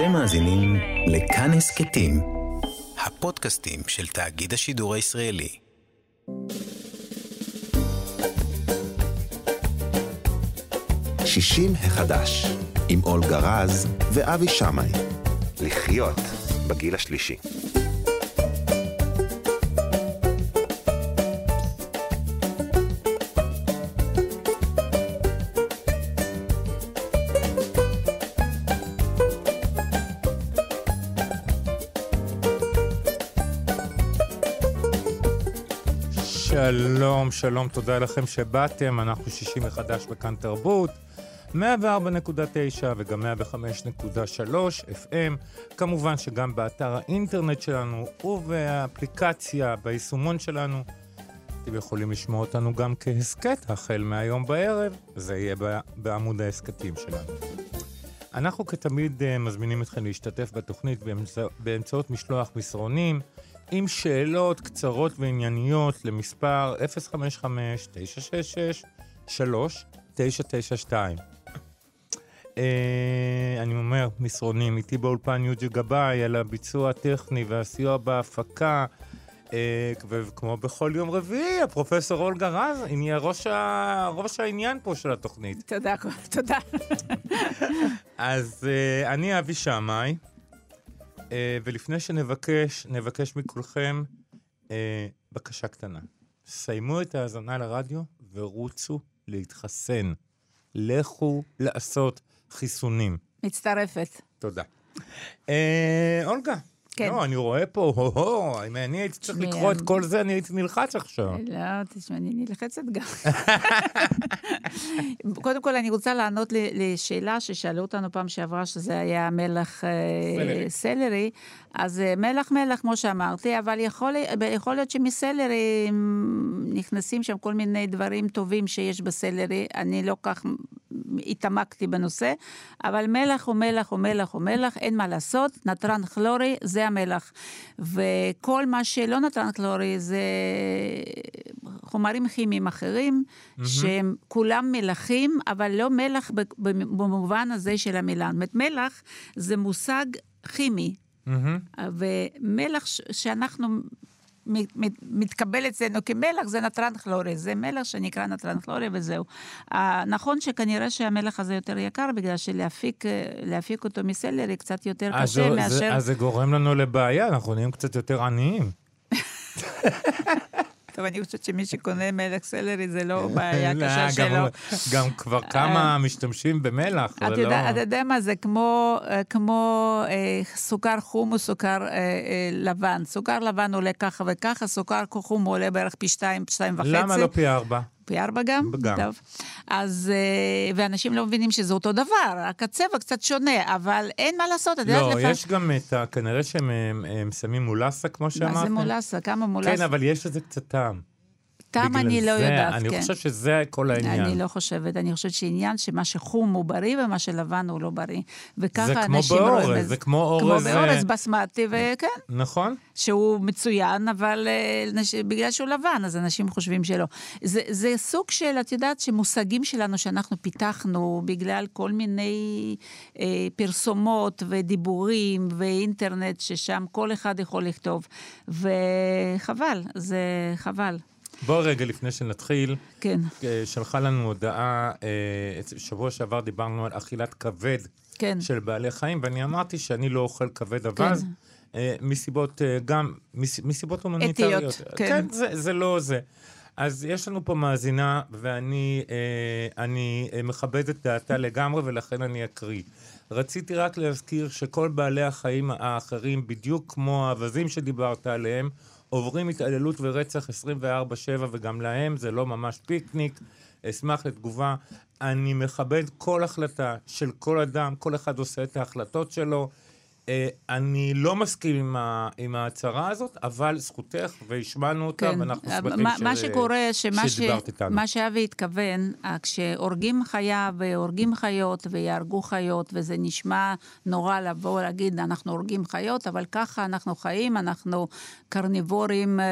אתם מאזינים לכאן הסכתים, הפודקאסטים של תאגיד השידור הישראלי. שישים החדש, עם אולגה רז ואבי שמאי. לחיות בגיל השלישי. שלום, שלום, תודה לכם שבאתם, אנחנו שישים מחדש בכאן תרבות, 104.9 וגם 105.3 FM, כמובן שגם באתר האינטרנט שלנו ובאפליקציה, ביישומון שלנו. אתם יכולים לשמוע אותנו גם כהסכת החל מהיום בערב, זה יהיה בעמוד ההסכתים שלנו. אנחנו כתמיד אה, מזמינים אתכם להשתתף בתוכנית באמצע, באמצעות משלוח מסרונים. עם שאלות קצרות וענייניות למספר 055-966-3992. אה, אני אומר, מסרונים, איתי באולפן יוג'י גבאי על הביצוע הטכני והסיוע בהפקה. אה, וכמו בכל יום רביעי, הפרופסור אולגה רז, היא ראש, ה... ראש העניין פה של התוכנית. תודה, תודה. אז אה, אני אבי שמאי. אה, ולפני שנבקש, נבקש מכולכם אה, בקשה קטנה. סיימו את ההאזנה לרדיו ורוצו להתחסן. לכו לעשות חיסונים. מצטרפת. תודה. אה, אולגה, כן. לא, אני רואה פה, הו-הו, אם אני הייתי צריך לקרוא את כל זה, אני הייתי נלחץ עכשיו. לא, תשמע, אני נלחצת גם. קודם כל, אני רוצה לענות לשאלה ששאלו אותנו פעם שעברה, שזה היה מלח אה, סלרי. אז אה, מלח מלח, כמו שאמרתי, אבל יכול, יכול להיות שמסלרי נכנסים שם כל מיני דברים טובים שיש בסלרי. אני לא כך התעמקתי בנושא, אבל מלח הוא מלח הוא מלח הוא מלח, אין מה לעשות, נתרן כלורי זה המלח. וכל מה שלא נתרן כלורי זה חומרים כימיים אחרים, mm-hmm. שהם כולם מלחים, אבל לא מלח במובן הזה של המילה. זאת אומרת, מלח זה מושג כימי. Mm-hmm. ומלח שאנחנו מתקבל אצלנו כמלח זה נתרן כלורי, זה מלח שנקרא נתרן כלורי וזהו. נכון שכנראה שהמלח הזה יותר יקר, בגלל שלהפיק אותו מסלרי קצת יותר קשה מאשר... אז זה גורם לנו לבעיה, אנחנו נהיים קצת יותר עניים. טוב, אני חושבת שמי שקונה מלח סלרי זה לא בעיה לא, קשה שלו. גם כבר כמה משתמשים במלח, אתה יודע מה, זה כמו אה, סוכר חום או סוכר אה, אה, לבן. סוכר לבן עולה ככה וככה, סוכר חום עולה בערך פי שתיים, שתיים וחצי. למה לא פי ארבע? פי ארבע גם? גם. טוב. אז, ואנשים לא מבינים שזה אותו דבר, רק הצבע קצת שונה, אבל אין מה לעשות, את יודעת לא, יש גם את ה... כנראה שהם שמים מולסה, כמו שאמרת. מה זה מולסה? כמה מולסה? כן, אבל יש לזה קצת טעם. תם אני לא יודעת, אני כן. אני חושב שזה כל העניין. אני לא חושבת, אני חושבת שעניין שמה שחום הוא בריא ומה שלבן הוא לא בריא. וככה אנשים באורז, רואים... זה כמו אורז... כמו באורז בסמטי, וכן. נכון. שהוא מצוין, אבל uh, בגלל שהוא לבן, אז אנשים חושבים שלא. זה, זה סוג של, את יודעת, שמושגים שלנו שאנחנו פיתחנו בגלל כל מיני uh, פרסומות ודיבורים ואינטרנט, ששם כל אחד יכול לכתוב. וחבל, זה חבל. בוא רגע לפני שנתחיל. כן. אה, שלחה לנו הודעה, אה, שבוע שעבר דיברנו על אכילת כבד כן. של בעלי חיים, ואני אמרתי שאני לא אוכל כבד אווז, כן. מסיבות גם, מסיבות הומניטריות. אתיות, כן. כן, זה, זה לא זה. אז יש לנו פה מאזינה, ואני אני מכבד את דעתה לגמרי, ולכן אני אקריא. רציתי רק להזכיר שכל בעלי החיים האחרים, בדיוק כמו האווזים שדיברת עליהם, עוברים התעללות ורצח 24-7, וגם להם זה לא ממש פיקניק. אשמח לתגובה. אני מכבד כל החלטה של כל אדם, כל אחד עושה את ההחלטות שלו. אה, אני לא מסכים עם, ה, עם ההצהרה הזאת, אבל זכותך, והשמענו אותה, כן. ואנחנו שמחים מה, ש... מה שקורה, שמה ש... איתנו. מה שאבי התכוון, אה, כשהורגים חיה והורגים חיות ויהרגו חיות, וזה נשמע נורא לבוא ולהגיד, אנחנו הורגים חיות, אבל ככה אנחנו חיים, אנחנו קרניבורים אה,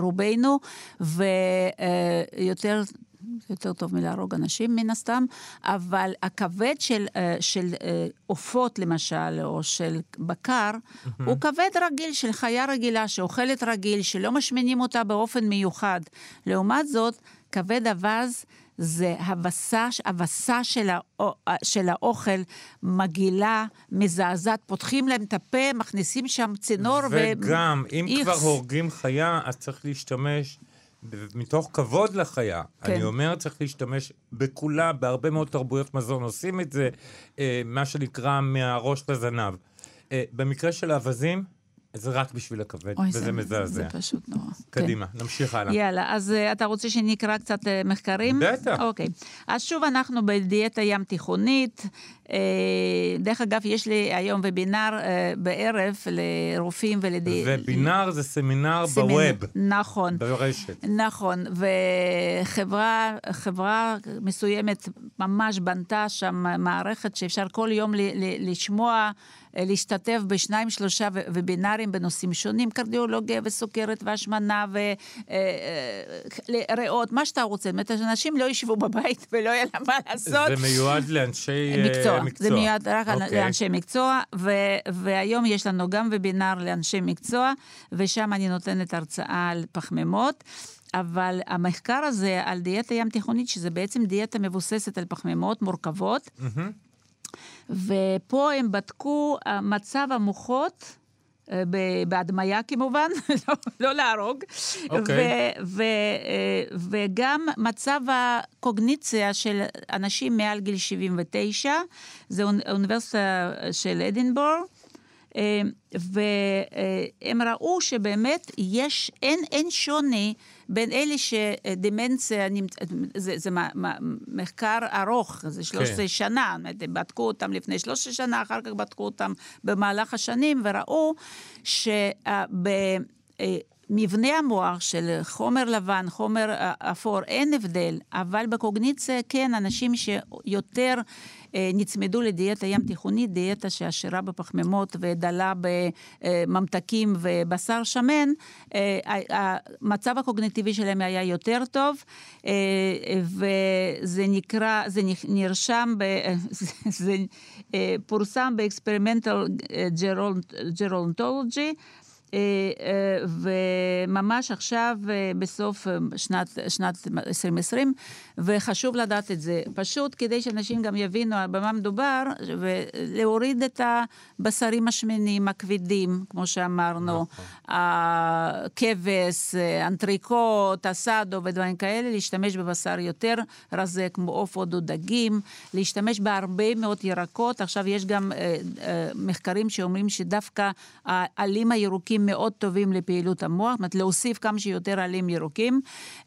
רובנו, ויותר... זה יותר טוב מלהרוג אנשים מן הסתם, אבל הכבד של, אה, של אה, עופות למשל, או של בקר, mm-hmm. הוא כבד רגיל של חיה רגילה, שאוכלת רגיל, שלא משמינים אותה באופן מיוחד. לעומת זאת, כבד אווז זה הבסה, הבסה של, האו, של האוכל מגעילה, מזעזעת, פותחים להם את הפה, מכניסים שם צינור ו... וגם, אם איכס. כבר הורגים חיה, אז צריך להשתמש... מתוך כבוד לחיה, כן. אני אומר, צריך להשתמש בכולה, בהרבה מאוד תרבויות מזון עושים את זה, אה, מה שנקרא מהראש לזנב. אה, במקרה של האווזים, זה רק בשביל הכבד, אוי, וזה זה, מזעזע. זה פשוט נורא. קדימה, כן. נמשיך הלאה. יאללה, אז uh, אתה רוצה שנקרא קצת uh, מחקרים? בטח. אוקיי. אז שוב, אנחנו בדיאטה ים תיכונית. Uh, דרך אגב, יש לי היום ובינר uh, בערב לרופאים ולד... ובינר זה סמינר סמינ... בווב. נכון. ברשת. נכון, וחברה מסוימת ממש בנתה שם מערכת שאפשר כל יום ל- ל- לשמוע... אה, להשתתף בשניים, שלושה ובינארים בנושאים שונים, קרדיולוגיה וסוכרת והשמנה וריאות, מה שאתה רוצה. זאת אומרת, אנשים לא ישבו בבית ולא יהיה להם מה לעשות. זה מיועד לאנשי אה, מקצוע. מקצוע. זה מיועד רק okay. אוקיי. לאנשי מקצוע, ו, והיום יש לנו גם ובינאר לאנשי מקצוע, ושם אני נותנת הרצאה על פחמימות. אבל המחקר הזה על דיאטה ים תיכונית, שזה בעצם דיאטה מבוססת על פחמימות מורכבות, mm-hmm. ופה הם בדקו אה, מצב המוחות. אה, בהדמיה כמובן, לא, לא להרוג, okay. אוקיי. אה, וגם מצב הקוגניציה של אנשים מעל גיל 79, זה אוניברסיטה של אדינבורג, והם ראו שבאמת יש, אין, אין שוני בין אלה שדמנציה, זה, זה מחקר ארוך, זה 13 כן. שנה, בדקו אותם לפני 13 שנה, אחר כך בדקו אותם במהלך השנים, וראו שב... מבנה המוח של חומר לבן, חומר אפור, אין הבדל, אבל בקוגניציה כן, אנשים שיותר אה, נצמדו לדיאטה ים תיכונית, דיאטה שעשירה בפחמימות ודלה בממתקים ובשר שמן, אה, המצב הקוגניטיבי שלהם היה יותר טוב, אה, וזה נקרא, זה נרשם, ב, זה פורסם אה, אה, וממש עכשיו, אה, בסוף שנת, שנת 2020, וחשוב לדעת את זה. פשוט כדי שאנשים גם יבינו במה מדובר, ולהוריד את הבשרים השמנים, הכבדים, כמו שאמרנו, נכון. הכבש, אנטריקוט, אסדו ודברים כאלה, להשתמש בבשר יותר רזה, כמו עופות או דגים, להשתמש בהרבה מאוד ירקות. עכשיו יש גם מחקרים שאומרים שדווקא העלים הירוקים מאוד טובים לפעילות המוח, זאת אומרת להוסיף כמה שיותר עלים ירוקים,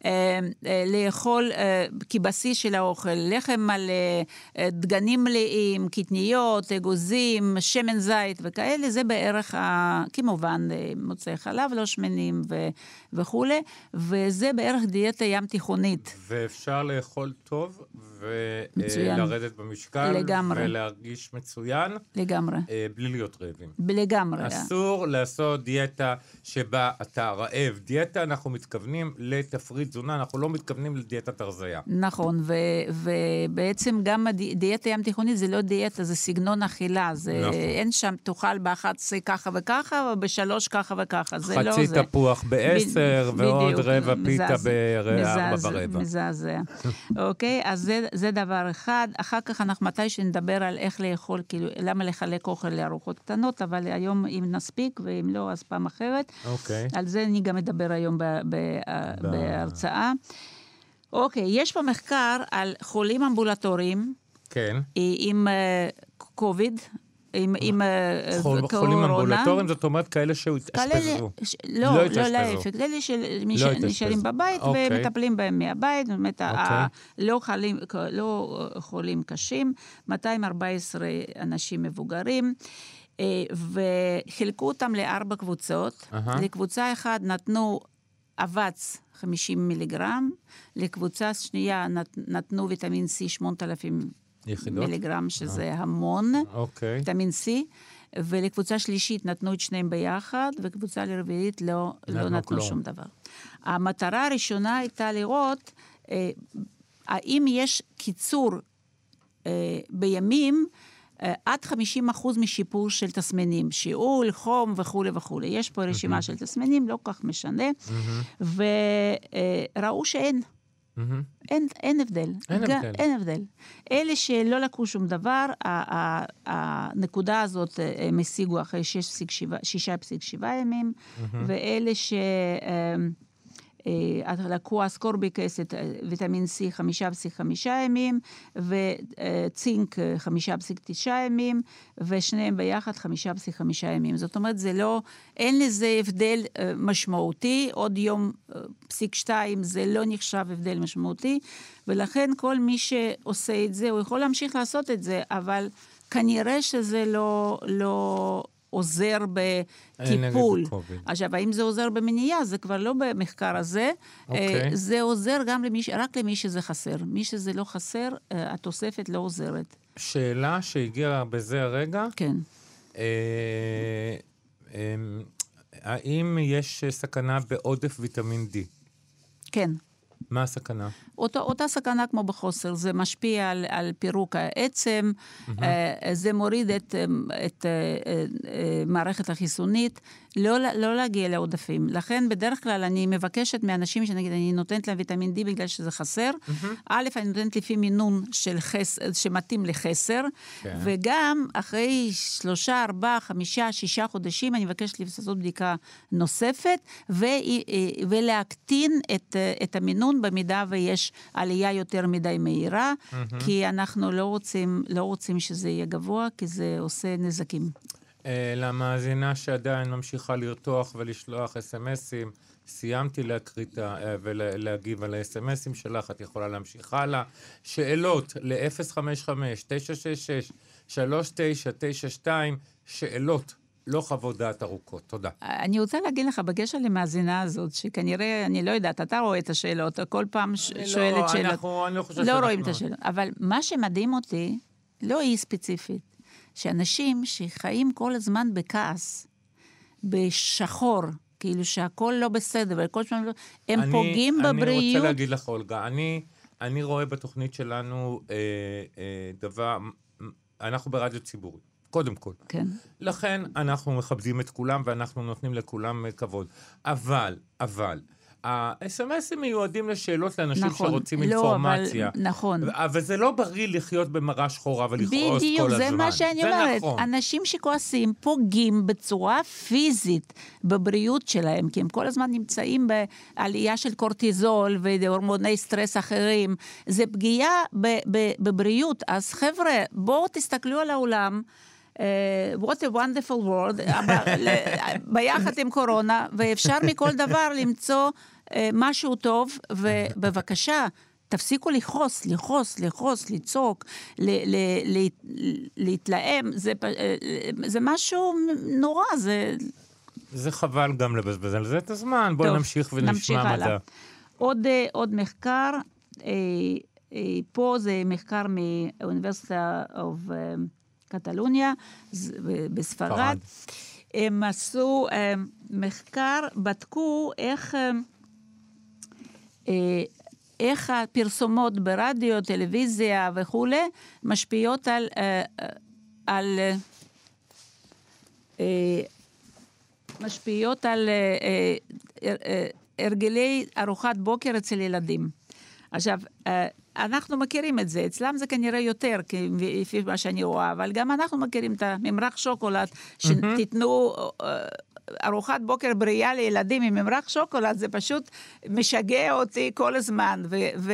אה, אה, לאכול אה, כבסיס של האוכל, לחם מלא, דגנים מלאים, קטניות, אגוזים, שמן זית וכאלה, זה בערך, ה... כמובן מוצאי חלב לא שמנים ו... וכולי, וזה בערך דיאטה ים תיכונית. ואפשר לאכול טוב ולרדת במשקל. לגמרי. ולהרגיש מצוין. לגמרי. בלי להיות רעבים. לגמרי. אסור לעשות דיאטה. דיאטה שבה אתה רעב. דיאטה, אנחנו מתכוונים לתפריט תזונה, אנחנו לא מתכוונים לדיאטת הרזייה. נכון, ו- ובעצם גם דיאטה ים תיכונית זה לא דיאטה, זה סגנון אכילה. זה נכון. אין שם, תאכל ב-11 ככה וככה, ובשלוש ככה וככה, זה לא זה. חצי תפוח ב-10, ב- ועוד בדיוק, רבע פיתה ב-4 ברבע. מזעזע. אוקיי, אז זה, זה דבר אחד. אחר כך אנחנו מתי שנדבר על איך לאכול, כאילו, למה לחלק אוכל לארוחות קטנות, אבל היום אם נספיק, ואם לא, אז פעם אחרת. אוקיי. על זה אני גם אדבר היום ב- ב- ב- בהרצאה. אוקיי, יש פה מחקר על חולים אמבולטוריים. כן. עם קוביד. Uh, עם, עם אה, חול, קורונה. חולים אמבולטוריים, זאת אומרת כאלה שהתאשפזו. ש... לא, לא, לא להפך, כאלה שנשארים לא בבית אוקיי. ומטפלים בהם מהבית, זאת אומרת, אוקיי. לא, חולים, לא חולים קשים, 214 אנשים מבוגרים. אה, וחילקו אותם לארבע קבוצות. Uh-huh. לקבוצה אחת נתנו אבץ 50 מיליגרם, לקבוצה שנייה נת, נתנו ויטמין C 8,000 יחידות? מיליגרם, שזה uh-huh. המון, אוקיי. ויטמין C. ולקבוצה שלישית נתנו את שניהם ביחד, וקבוצה לרביעית לא, לא נתנו כלום. שום דבר. המטרה הראשונה הייתה לראות אה, האם יש קיצור אה, בימים עד 50 אחוז משיפור של תסמינים, שיעול, חום וכולי וכולי. יש פה רשימה של תסמינים, לא כל כך משנה, וראו שאין. אין, אין הבדל. אין גם- הבדל. אין הבדל. אלה שלא לקחו שום דבר, הנקודה הזאת אה, הם השיגו אחרי 6.7 ימים, ואלה ש... אה, לקחו אסקורביק אסיד, אה, ויטמין C 5.5 ימים, וצינק אה, 5.9 ימים, ושניהם ביחד 5.5 ימים. זאת אומרת, זה לא, אין לזה הבדל משמעותי, עוד יום פסיק שתיים זה לא נחשב הבדל משמעותי, ולכן כל מי שעושה את זה, הוא יכול להמשיך לעשות את זה, אבל כנראה שזה לא... לא עוזר בטיפול. נגד קוביד. עכשיו, האם זה עוזר במניעה? זה כבר לא במחקר הזה. אוקיי. אה, זה עוזר גם למי, רק למי שזה חסר. מי שזה לא חסר, אה, התוספת לא עוזרת. שאלה שהגיעה בזה הרגע, כן. אה, אה, האם יש סכנה בעודף ויטמין D? כן. מה הסכנה? אותו, אותה סכנה כמו בחוסר, זה משפיע על, על פירוק העצם, אה, זה מוריד את, אה, את אה, אה, אה, מערכת החיסונית, לא, לא להגיע לעודפים. לכן בדרך כלל אני מבקשת מאנשים שנגיד אני נותנת להם ויטמין D בגלל שזה חסר, א', אני נותנת לפי מינון של חס, שמתאים לחסר, כן. וגם אחרי שלושה, ארבעה, חמישה, שישה חודשים אני מבקשת לעשות בדיקה נוספת, ו, ולהקטין את, את המינון במידה ויש עלייה יותר מדי מהירה, כי אנחנו לא רוצים, לא רוצים שזה יהיה גבוה, כי זה עושה נזקים. אה, למאזינה שעדיין ממשיכה לרתוח ולשלוח אס.אם.אסים, סיימתי להקריא אה, ולהגיב על האס.אם.אסים שלך, את יכולה להמשיך הלאה. שאלות ל-055-966-3992, שאלות, לא חוות דעת ארוכות. תודה. אני רוצה להגיד לך, בקשר למאזינה הזאת, שכנראה, אני לא יודעת, אתה רואה את השאלות, כל פעם ש- לא- שואלת שאלות. אנחנו- אני לא חושב לא רואים את השאלות. אבל מה שמדהים אותי, לא היא ספציפית, שאנשים שחיים כל הזמן בכעס, בשחור, כאילו שהכול לא בסדר, וכל הזמן לא... הם אני- פוגעים אני בבריאות. רוצה להגיד לך, אולגה, אני, אני רואה בתוכנית שלנו אה, אה, דבר, אנחנו ברדיו ציבורי, קודם כל. כן. לכן אנחנו מכבדים את כולם ואנחנו נותנים לכולם אה, כבוד. אבל, אבל, ה-SMSים מיועדים לשאלות לאנשים נכון. שרוצים לא, אינפורמציה. אבל- נכון. אבל זה לא בריא לחיות במראה שחורה ולכעוס כל הזמן. בדיוק, זה מה שאני אומרת. נכון. אנשים שכועסים פוגעים בצורה פיזית בבריאות שלהם, כי הם כל הזמן נמצאים בעלייה של קורטיזול והורמוני סטרס אחרים. זה פגיעה בבריאות. אז חבר'ה, בואו תסתכלו על העולם. אה, what a wonderful world, ל- ביחד עם קורונה, ואפשר מכל דבר למצוא אה, משהו טוב, ובבקשה, תפסיקו לכעוס, לכעוס, לכעוס, לצעוק, ל- ל- ל- להתלהם, זה, אה, זה משהו נורא, זה... זה חבל גם לבזבז על זה את הזמן. בואי טוב, נמשיך ונשמע. מדע. עוד, אה, עוד מחקר, אה, אה, פה זה מחקר מאוניברסיטה of אה, קטלוניה, בספרד. ספרד. הם עשו אה, מחקר, בדקו איך, אה, אה, איך הפרסומות ברדיו, טלוויזיה וכולי, משפיעות על, על אה, משפיעות על הרגלי ארוחת בוקר אצל ילדים. עכשיו, אה, אנחנו מכירים את זה, אצלם זה כנראה יותר, לפי מה שאני רואה, אבל גם אנחנו מכירים את הממרח שוקולד, שתיתנו אה, ארוחת בוקר בריאה לילדים עם ממרח שוקולד, זה פשוט משגע אותי כל הזמן, ו-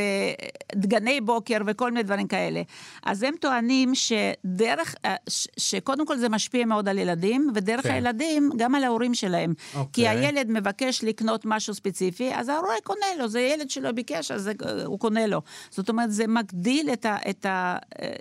ודגני בוקר וכל מיני דברים כאלה. אז הם טוענים שדרך, אה, ש- שקודם כל זה משפיע מאוד על ילדים, ודרך כן. הילדים גם על ההורים שלהם. כי אוקיי. הילד מבקש לקנות משהו ספציפי, אז ההורה קונה לו, זה ילד שלא ביקש, אז זה- הוא קונה לו. זאת אומרת, זה מגדיל את ה... את ה אה,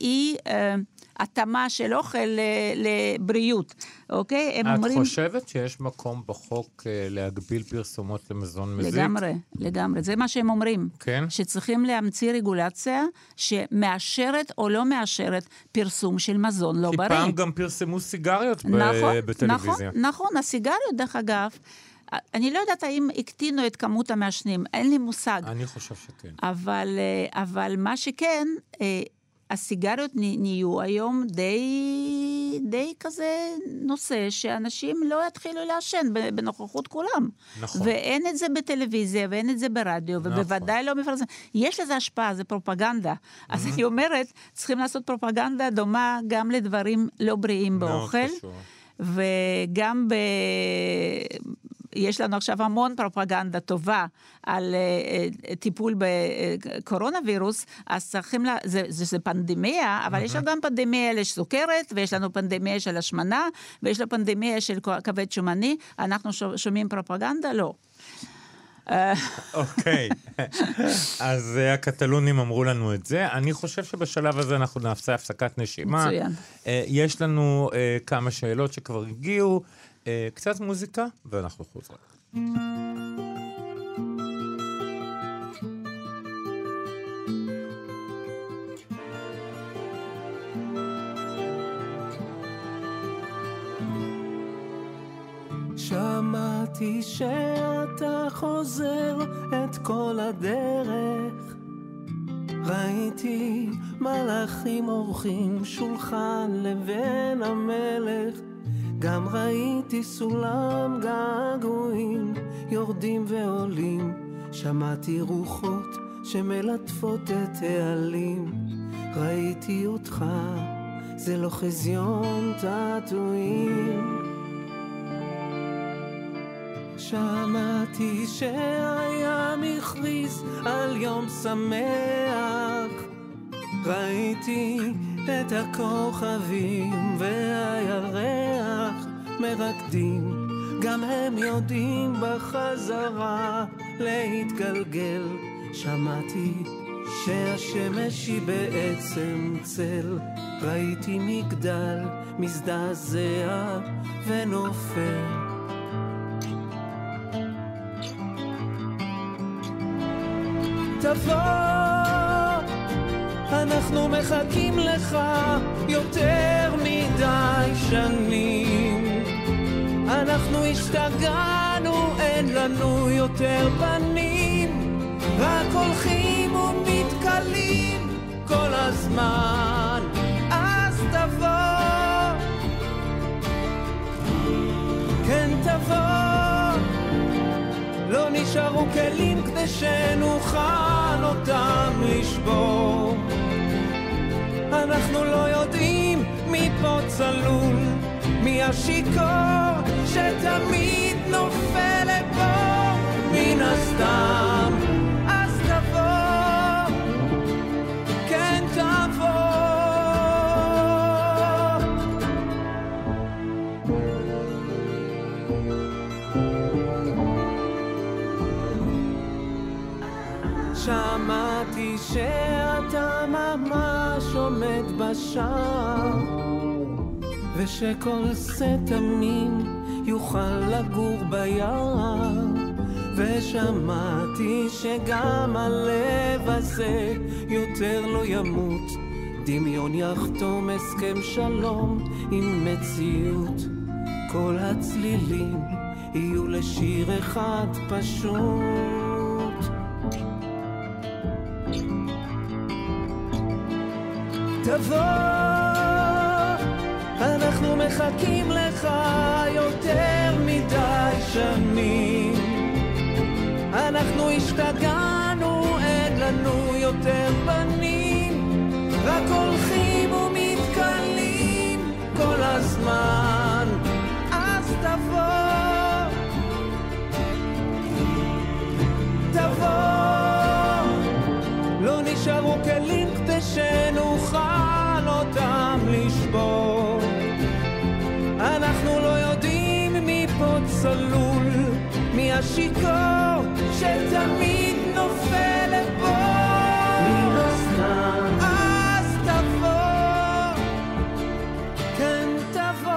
אי אה, התאמה של אוכל לבריאות, אוקיי? הם את אומרים... חושבת שיש מקום בחוק אה, להגביל פרסומות למזון מזיק? לגמרי, לגמרי. זה מה שהם אומרים. כן? שצריכים להמציא רגולציה שמאשרת או לא מאשרת פרסום של מזון לא כי בריא. פעם גם פרסמו סיגריות ב- נכון, בטלוויזיה. נכון, נכון. הסיגריות, דרך אגב, אני לא יודעת האם הקטינו את כמות המעשנים, אין לי מושג. אני חושב שכן. אבל, אה, אבל מה שכן, אה, הסיגריות נהיו היום די, די כזה נושא שאנשים לא יתחילו לעשן בנוכחות כולם. נכון. ואין את זה בטלוויזיה ואין את זה ברדיו, נכון. ובוודאי לא מפרסם. יש לזה השפעה, זה פרופגנדה. Mm-hmm. אז אני אומרת, צריכים לעשות פרופגנדה דומה גם לדברים לא בריאים באוכל. מאוד קשור. וגם ב... יש לנו עכשיו המון פרופגנדה טובה על uh, טיפול בקורונה וירוס, אז צריכים, לה, זה, זה, זה פנדמיה, אבל mm-hmm. יש לנו גם פנדמיה לסוכרת, ויש לנו פנדמיה של השמנה, ויש לנו פנדמיה של כבד שומני, אנחנו שומעים פרופגנדה? לא. אוקיי, אז הקטלונים אמרו לנו את זה. אני חושב שבשלב הזה אנחנו נעשה הפסקת נשימה. מצוין. יש לנו כמה שאלות שכבר הגיעו. אה, קצת מוזיקה, ואנחנו חוזרים. שמעתי שאתה חוזר את כל הדרך ראיתי מלאכים אורחים שולחן לבן המלך גם ראיתי סולם געגועים יורדים ועולים, שמעתי רוחות שמלטפות את העלים, ראיתי אותך, זה לא חזיון תעתועים. שמעתי שהים הכריז על יום שמח, ראיתי את הכוכבים והירח מרקדים, גם הם יודעים בחזרה להתגלגל. שמעתי שהשמש היא בעצם צל, ראיתי מגדל מזדעזע ונופל. תבוא אנחנו מחכים לך יותר מדי שנים. אנחנו השתגענו, אין לנו יותר פנים, רק הולכים ומתכלים כל הזמן. אז תבוא, כן תבוא, לא נשארו כלים כדי שנוכל אותם לשבור. אנחנו לא יודעים מי פה צלול, מי השיכור שתמיד נופל לפה מן הסתם. אז תבוא, כן תבוא. שמעתי שאתה ממש עומד בשער ושכל שא תמים יוכל לגור ביער ושמעתי שגם הלב הזה יותר לא ימות. דמיון יחתום הסכם שלום עם מציאות. כל הצלילים יהיו לשיר אחד פשוט. תבוא, אנחנו מחכים לך יותר מדי שנים. אנחנו השתגענו, אין לנו יותר פנים, רק הולכים ומתכלים כל הזמן. אז תבוא, תבוא, לא נשארו כלים כדי שנוכל פה צלול, מי השיכור שתמיד נופל לפה. מן הסתם. אז תבוא, כן תבוא.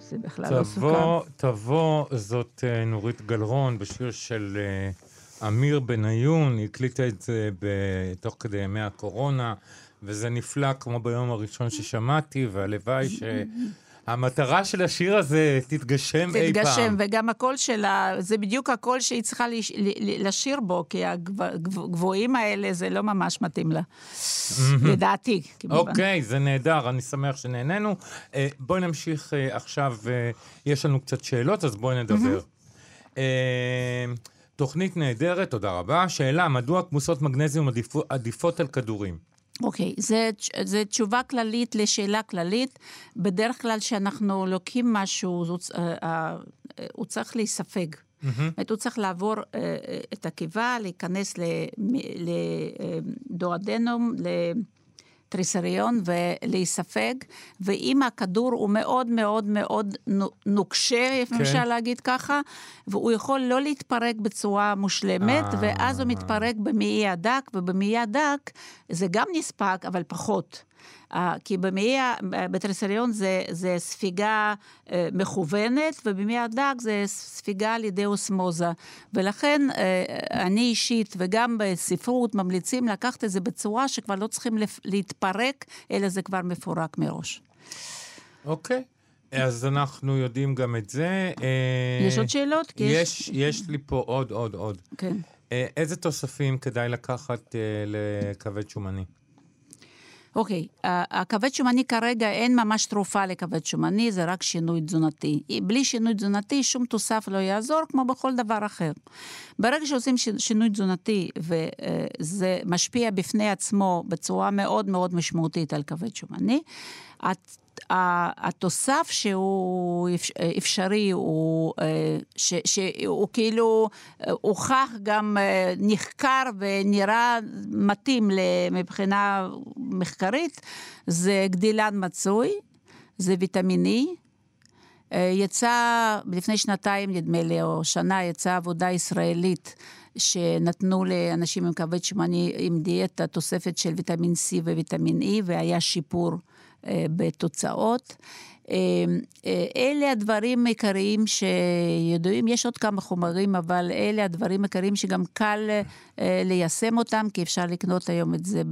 זה בכלל לא סוכר. תבוא, תבוא, זאת אה, נורית גלרון בשיר של אה, אמיר בניון, הקליטה את זה תוך כדי ימי הקורונה, וזה נפלא כמו ביום הראשון ששמעתי, והלוואי ש... המטרה של השיר הזה תתגשם אי פעם. תתגשם, וגם הקול שלה, זה בדיוק הקול שהיא צריכה לשיר בו, כי הגבוהים האלה, זה לא ממש מתאים לה. לדעתי, כמובן. אוקיי, זה נהדר, אני שמח שנהנינו. אה, בואי נמשיך אה, עכשיו, אה, יש לנו קצת שאלות, אז בואי נדבר. תוכנית נהדרת, תודה רבה. שאלה, מדוע כמוסות מגנזיום עדיפות על כדורים? אוקיי, okay, זו תשובה כללית לשאלה כללית. בדרך כלל כשאנחנו לוקחים משהו, הוא, uh, uh, הוא צריך להיספג. Mm-hmm. זאת הוא צריך לעבור uh, את הקיבה, להיכנס לדואדנום, ל... טריסריון ולהיספג, ואם הכדור הוא מאוד מאוד מאוד נוקשה, כן. אפשר להגיד ככה, והוא יכול לא להתפרק בצורה מושלמת, אה. ואז הוא מתפרק במעי הדק, ובמעי הדק זה גם נספג, אבל פחות. אה, כי במעי, בתריסריון זה, זה ספיגה אה, מכוונת, ובמעי הדק זה ספיגה על ידי אוסמוזה. ולכן אה, אני אישית, וגם בספרות, ממליצים לקחת את זה בצורה שכבר לא צריכים להתפרק, אלא זה כבר מפורק מראש. אוקיי. אז אנחנו יודעים גם את זה. יש עוד שאלות? יש, יש לי פה עוד, עוד, עוד. כן. איזה תוספים כדאי לקחת לכבד שומני? אוקיי, okay, הכבד שומני כרגע אין ממש תרופה לכבד שומני, זה רק שינוי תזונתי. בלי שינוי תזונתי שום תוסף לא יעזור, כמו בכל דבר אחר. ברגע שעושים שינוי תזונתי, וזה משפיע בפני עצמו בצורה מאוד מאוד משמעותית על כבד שומני, התוסף שהוא אפשרי, הוא, אה, ש, שהוא כאילו אה, הוכח גם אה, נחקר ונראה מתאים מבחינה מחקרית, זה גדילן מצוי, זה ויטמין E. יצא לפני שנתיים, נדמה לי, או שנה, יצאה עבודה ישראלית שנתנו לאנשים עם כבד שמני עם דיאטה תוספת של ויטמין C וויטמין E, והיה שיפור. אה, בתוצאות. אה, אה, אלה הדברים העיקריים שידועים, יש עוד כמה חומרים, אבל אלה הדברים העיקריים שגם קל ליישם אותם, כי אפשר לקנות היום את זה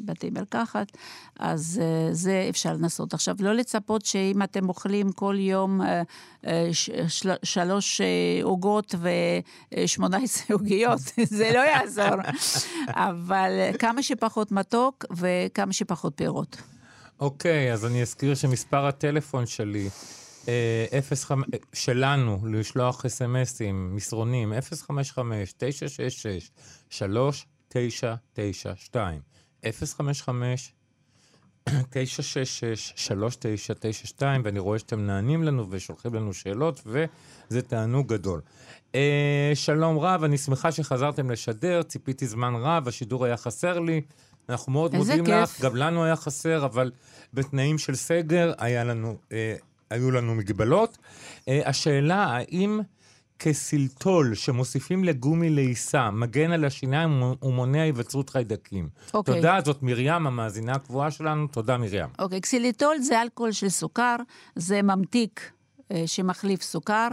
בבתי מרקחת, אז זה אפשר לנסות. עכשיו, לא לצפות שאם אתם אוכלים כל יום שלוש עוגות ושמונה עשרה עוגיות, זה לא יעזור, אבל כמה שפחות מתוק וכמה שפחות פירות. אוקיי, אז אני אזכיר שמספר הטלפון שלי, אה, 05, שלנו, לשלוח אס.אם.אסים, מסרונים, 055-966-3992. 055 966-3992, ואני רואה שאתם נענים לנו ושולחים לנו שאלות, וזה תענוג גדול. Uh, שלום רב, אני שמחה שחזרתם לשדר, ציפיתי זמן רב, השידור היה חסר לי. אנחנו מאוד מודים כיף. לך, גם לנו היה חסר, אבל בתנאים של סגר היה לנו, אה, היו לנו מגבלות. אה, השאלה, האם כסילטול שמוסיפים לגומי לעיסה, מגן על השיניים ומונע היווצרות חיידקים. אוקיי. תודה, זאת מרים, המאזינה הקבועה שלנו. תודה, מרים. אוקיי, קסילטול זה אלכוהול של סוכר, זה ממתיק שמחליף סוכר,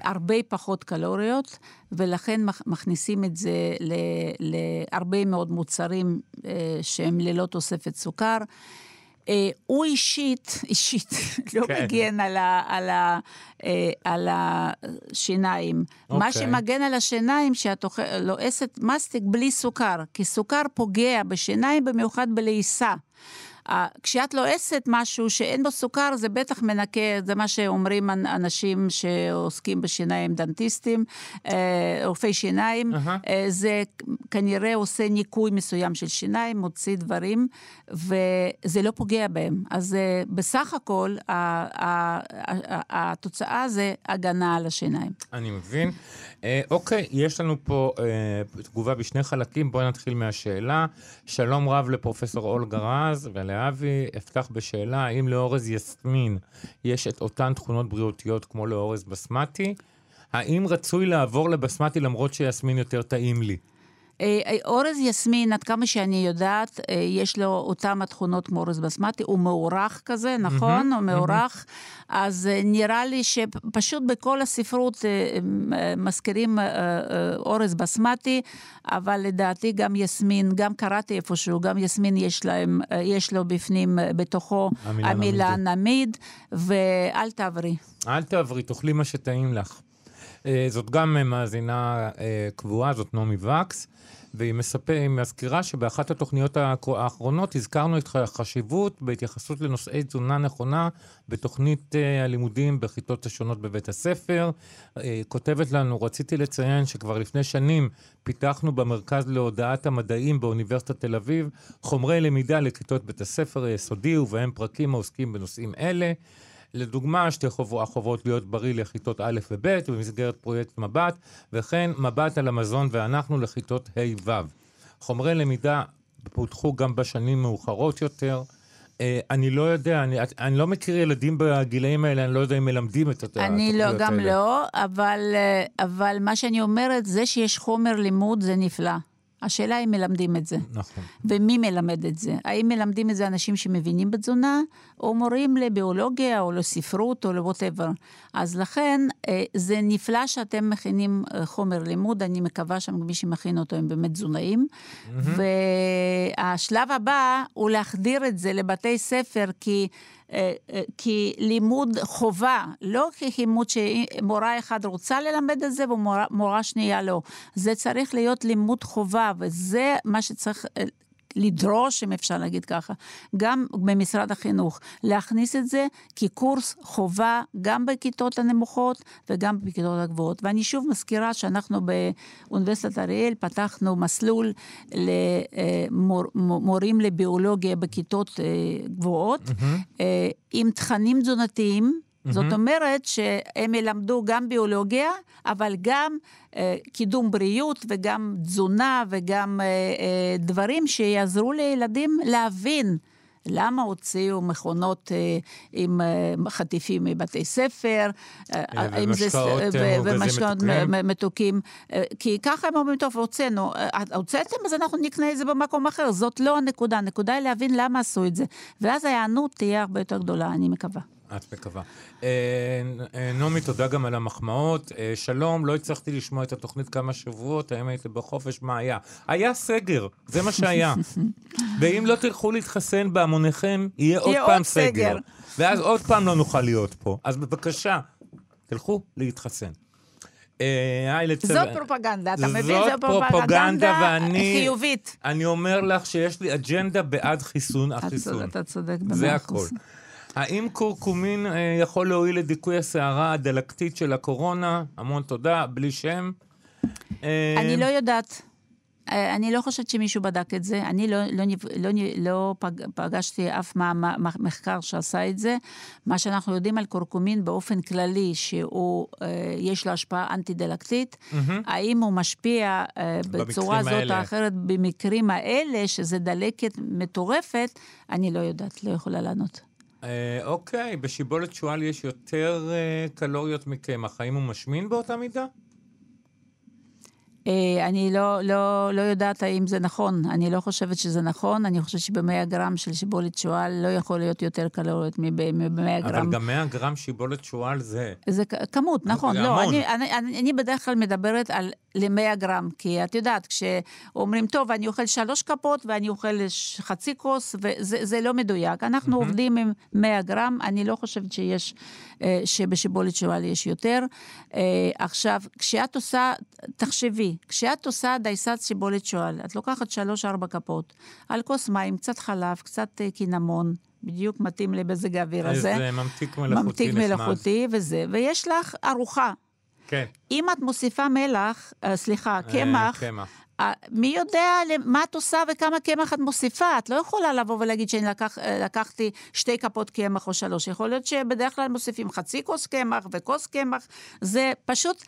הרבה פחות קלוריות, ולכן מכניסים את זה להרבה מאוד מוצרים אה, שהם ללא תוספת סוכר. אה, הוא אישית, אישית, לא כן. מגן על, ה, על, ה, על השיניים. Okay. מה אוקיי. שמגן על השיניים, שאת לועסת מסטיק בלי סוכר, כי סוכר פוגע בשיניים, במיוחד בלעיסה. כשאת לועסת משהו שאין בו סוכר, זה בטח מנקה, זה מה שאומרים אנשים שעוסקים בשיניים, דנטיסטים, אה, רופאי שיניים. Uh-huh. זה כנראה עושה ניקוי מסוים של שיניים, מוציא דברים, וזה לא פוגע בהם. אז אה, בסך הכל, התוצאה זה הגנה על השיניים. אני מבין. אוקיי, יש לנו פה תגובה בשני חלקים, בואי נתחיל מהשאלה. שלום רב לפרופסור אולגה רז ול... לאבי, אפתח בשאלה, האם לאורז יסמין יש את אותן תכונות בריאותיות כמו לאורז בסמטי? האם רצוי לעבור לבסמטי למרות שיסמין יותר טעים לי? אה, אה, אורז יסמין, עד כמה שאני יודעת, אה, יש לו אותם התכונות כמו אורז בסמטי, הוא מאורך כזה, נכון? הוא מאורך. אז נראה לי שפשוט בכל הספרות מזכירים אורז בסמטי, אבל לדעתי גם יסמין, גם קראתי איפשהו, גם יסמין יש, להם, יש לו בפנים, בתוכו המילה, המילה נמיד, ואל תעברי. אל תעברי, תאכלי מה שטעים לך. זאת גם מאזינה קבועה, זאת נעמי וקס. והיא מספר, היא מזכירה שבאחת התוכניות האחרונות הזכרנו את החשיבות בהתייחסות לנושאי תזונה נכונה בתוכנית uh, הלימודים בכיתות השונות בבית הספר. כותבת לנו, רציתי לציין שכבר לפני שנים פיתחנו במרכז להודעת המדעים באוניברסיטת תל אביב חומרי למידה לכיתות בית הספר היסודי ובהם פרקים העוסקים בנושאים אלה. לדוגמה, שתי חובות, החובות להיות בריא לכיתות א' וב' במסגרת פרויקט מבט, וכן מבט על המזון ואנחנו לכיתות ה' ו'. חומרי למידה פותחו גם בשנים מאוחרות יותר. Uh, אני לא יודע, אני, אני לא מכיר ילדים בגילאים האלה, אני לא יודע אם מלמדים את התוכניות האלה. אני לא, גם האלה. לא, אבל, אה, אבל מה שאני אומרת, זה שיש חומר לימוד זה נפלא. השאלה אם מלמדים את זה. נכון. ומי מלמד את זה? האם מלמדים את זה אנשים שמבינים בתזונה, או מורים לביולוגיה, או לספרות, או לווטאבר. אז לכן, אה, זה נפלא שאתם מכינים אה, חומר לימוד, אני מקווה שמי שמכין אותו הם באמת תזונאים. Mm-hmm. והשלב הבא הוא להחדיר את זה לבתי ספר, כי... אה, אה, כי לימוד חובה, לא כלימוד שמורה אחת רוצה ללמד את זה ומורה שנייה לא. זה צריך להיות לימוד חובה, וזה מה שצריך אה, לדרוש, אם אפשר להגיד ככה, גם במשרד החינוך, להכניס את זה כקורס חובה גם בכיתות הנמוכות וגם בכיתות הגבוהות. ואני שוב מזכירה שאנחנו באוניברסיטת אריאל פתחנו מסלול למורים לביולוגיה בכיתות אה, גבוהות, mm-hmm. עם תכנים תזונתיים. Mm-hmm. זאת אומרת שהם ילמדו גם ביולוגיה, אבל גם אה, קידום בריאות וגם תזונה וגם אה, אה, דברים שיעזרו לילדים להבין. למה הוציאו מכונות אה, עם אה, חטיפים מבתי ספר, אה, ומשקאות מתוקים, כי ככה הם אומרים, טוב, הוצאנו, הוצאתם, אז אנחנו נקנה את זה במקום אחר. זאת לא הנקודה, הנקודה היא להבין למה עשו את זה. ואז ההיענות תהיה הרבה יותר גדולה, אני מקווה. את מקווה. אה, אה, נעמי, תודה גם על המחמאות. אה, שלום, לא הצלחתי לשמוע את התוכנית כמה שבועות, האם הייתם בחופש, מה היה? היה סגר, זה מה שהיה. ואם לא תלכו להתחסן בהמוניכם, יהיה עוד פעם סגר. ואז עוד פעם לא נוכל להיות פה. אז בבקשה, תלכו להתחסן. זאת פרופגנדה, אתה מבין? זאת פרופגנדה חיובית. אני אומר לך שיש לי אג'נדה בעד חיסון החיסון. אתה צודק. זה הכל. האם קורקומין אה, יכול להועיל לדיכוי הסערה הדלקתית של הקורונה? המון תודה, בלי שם. אה, אני לא יודעת. אה, אני לא חושבת שמישהו בדק את זה, אני לא, לא, לא, לא פג, פגשתי אף מה, מה, מחקר שעשה את זה. מה שאנחנו יודעים על קורקומין באופן כללי, שיש לו השפעה אנטי-דלקתית, mm-hmm. האם הוא משפיע בצורה זאת או אחרת במקרים האלה, שזה דלקת מטורפת, אני לא יודעת, לא יכולה לענות. אה, אוקיי, בשיבולת שועל יש יותר אה, קלוריות מקמח. האם הוא משמין באותה מידה? אה, אני לא, לא, לא יודעת האם זה נכון, אני לא חושבת שזה נכון, אני חושבת שבמאה גרם של שיבולת שועל לא יכול להיות יותר קלוריות מבמאה גרם. אבל גם מאה גרם שיבולת שועל זה... זה כמות, נכון. לא, אני, אני, אני, אני בדרך כלל מדברת על ל-100 גרם, כי את יודעת, כשאומרים, טוב, אני אוכל שלוש כפות ואני אוכל חצי כוס, וזה לא מדויק. אנחנו mm-hmm. עובדים עם 100 גרם, אני לא חושבת שיש, אה, שבשיבולת שועל יש יותר. אה, עכשיו, כשאת עושה, תחשבי, כשאת עושה דייסת שיבולת שועל, את לוקחת שלוש-ארבע כפות, על כוס מים, קצת חלב, קצת אה, קינמון, בדיוק מתאים למזג האוויר הזה. איזה ממתיק מלאכותי ממתיק מלאכותי וזה, ויש לך ארוחה. כן. אם את מוסיפה מלח, uh, סליחה, אה, קמח, קמח. Uh, מי יודע מה את עושה וכמה קמח את מוסיפה? את לא יכולה לבוא ולהגיד שאני לקח, לקחתי שתי כפות קמח או שלוש. יכול להיות שבדרך כלל מוסיפים חצי כוס קמח וכוס קמח. זה פשוט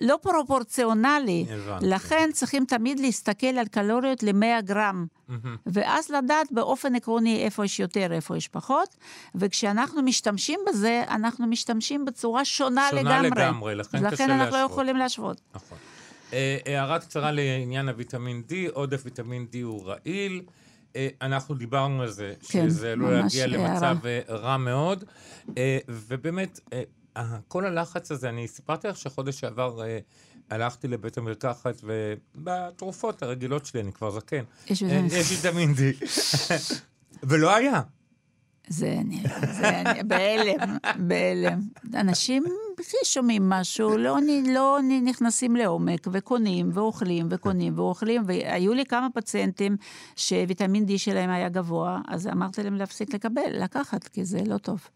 לא פרופורציונלי. הבנתי. לכן צריכים תמיד להסתכל על קלוריות ל-100 גרם, mm-hmm. ואז לדעת באופן עקרוני איפה יש יותר, איפה יש פחות, וכשאנחנו משתמשים בזה, אנחנו משתמשים בצורה שונה, שונה לגמרי. שונה לגמרי, לכן קשה להשוות. לכן אנחנו לא יכולים להשוות. נכון. אה, הערה קצרה לעניין הוויטמין D, עודף ויטמין D הוא רעיל. אה, אנחנו דיברנו על זה, כן, שזה עלול להגיע. למצב אה, רע מאוד. ובאמת, כל הלחץ הזה, אני סיפרתי לך שחודש שעבר אה, הלכתי לבית המרקחת, ובתרופות הרגילות שלי, אני כבר זקן, יש אה, ויטמין D. ולא היה. זה אני, זה אני, בהלם, בהלם. אנשים שומעים משהו, לא, לא נכנסים לעומק, וקונים, ואוכלים, וקונים, ואוכלים, והיו לי כמה פציינטים שוויטמין D שלהם היה גבוה, אז אמרתי להם להפסיק לקבל, לקחת, כי זה לא טוב.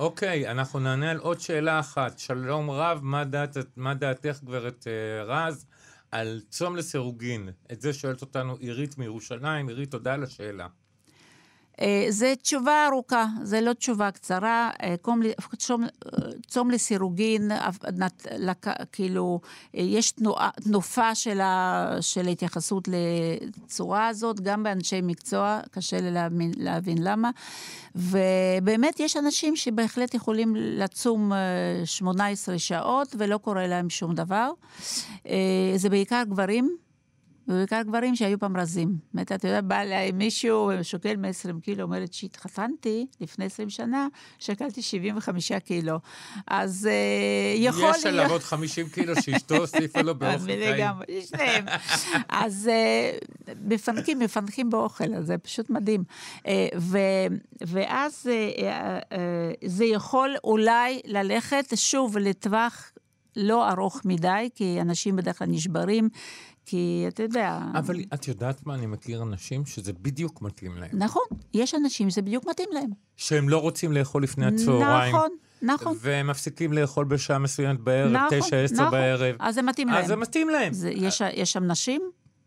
אוקיי, אנחנו נענה על עוד שאלה אחת. שלום רב, מה, דעת, מה דעתך, גברת אה, רז, על צום לסירוגין? את זה שואלת אותנו עירית מירושלים. עירית, תודה על השאלה. אה, זה תשובה ארוכה, זה לא תשובה קצרה. אה, ל- צום, אה, צום לסירוגין, כאילו, אה, יש תנועה, תנופה של, ה, של ההתייחסות לצורה הזאת, גם באנשי מקצוע, קשה לי להבין, להבין למה. ובאמת יש אנשים שבהחלט יכולים לצום אה, 18 שעות ולא קורה להם שום דבר. אה, זה בעיקר גברים. ובעיקר גברים שהיו פעם רזים. באמת, אתה יודע, בא אליי מישהו, שוקל 120 קילו, אומרת שהתחתנתי לפני 20 שנה, שקלתי 75 קילו. אז אה, יכול יש עליו עוד 50 קילו שאשתו הוסיפה לו באופן טעים. לגמרי, שניהם. אז אה, מפנקים, מפנקים באוכל, אז זה פשוט מדהים. אה, ו- ואז אה, אה, זה יכול אולי ללכת שוב לטווח לא ארוך מדי, כי אנשים בדרך כלל נשברים, כי אתה יודע... אבל את יודעת מה? אני מכיר אנשים שזה בדיוק מתאים להם. נכון, יש אנשים שזה בדיוק מתאים להם. שהם לא רוצים לאכול לפני הצהריים. נכון, נכון. והם מפסיקים לאכול בשעה מסוימת בערב, נכון, תשע, עשר נכון. בערב. אז זה מתאים להם. אז זה מתאים להם. זה, יש, יש שם נשים?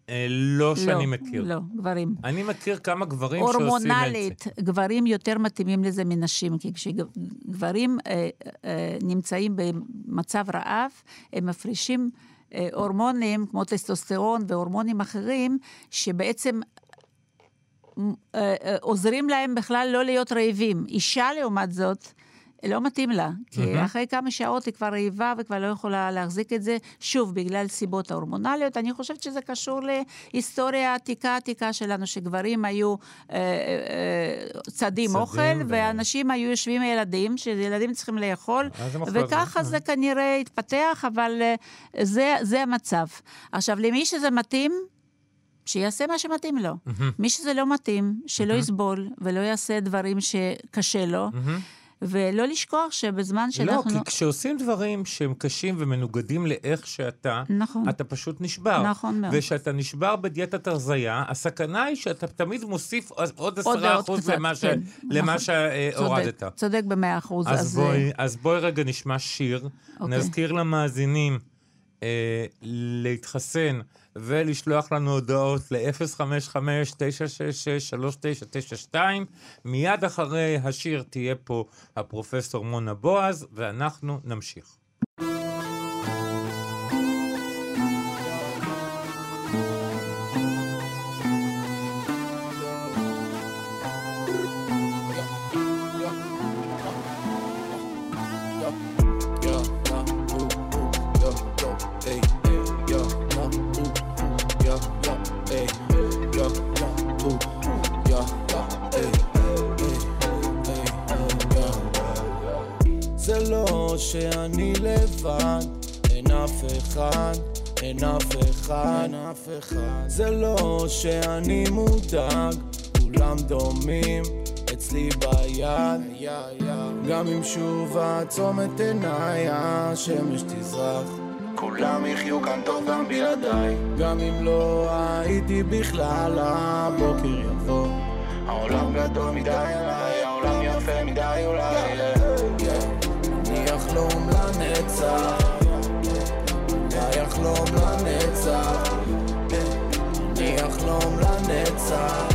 אה, לא שאני לא, מכיר. לא, גברים. אני מכיר כמה גברים שעושים את זה. הורמונלית, גברים יותר מתאימים לזה מנשים, כי כשגברים אה, אה, נמצאים במצב רעב, הם מפרישים אה, הורמונים כמו טסטוסטרון והורמונים אחרים, שבעצם אה, אה, עוזרים להם בכלל לא להיות רעבים. אישה, לעומת זאת, לא מתאים לה, כי מהמם. אחרי כמה שעות היא כבר רעיבה וכבר לא יכולה להחזיק את זה, שוב, בגלל סיבות ההורמונליות. אני חושבת שזה קשור להיסטוריה עתיקה עתיקה שלנו, שגברים היו אה, אה, אה, צדים אוכל, ו- ואנשים היו יושבים עם ילדים, שילדים צריכים לאכול, את וככה זה. זה כנראה התפתח, אבל אה, זה, זה המצב. עכשיו, למי שזה מתאים, שיעשה מה שמתאים לו. מי שזה לא מתאים, שלא יסבול ולא יעשה דברים שקשה לו. ולא לשכוח שבזמן לא, שאנחנו... כי כשעושים דברים שהם קשים ומנוגדים לאיך שאתה, נכון. אתה פשוט נשבר. נכון מאוד. וכשאתה נשבר בדיאטת הרזייה, הסכנה היא שאתה תמיד מוסיף עוד עשרה אחוז קצת, למה ש- כן, למה נכון. שהורדת. צודק, צודק במאה אחוז. אז אה, בואי, אז בואי רגע נשמע שיר, אוקיי. נזכיר למאזינים אה, להתחסן ולשלוח לנו הודעות ל-055-966-3992. מיד אחרי השיר תהיה פה הפרופסור מונה בועז, ואנחנו נמשיך. לא שאני לבד, אין אף אחד, אין אף אחד, אין אף אחד. זה לא שאני מודאג, כולם דומים אצלי ביד. גם אם שוב אעצום את עיניי, השמש תזרח. כולם יחיו כאן טוב גם בלעדיי. גם אם לא הייתי בכלל, הבוקר יבוא. העולם גדול מדי עליי, העולם יפה מדי אולי. לנצח, אני אחלום לנצח, אני אחלום לנצח.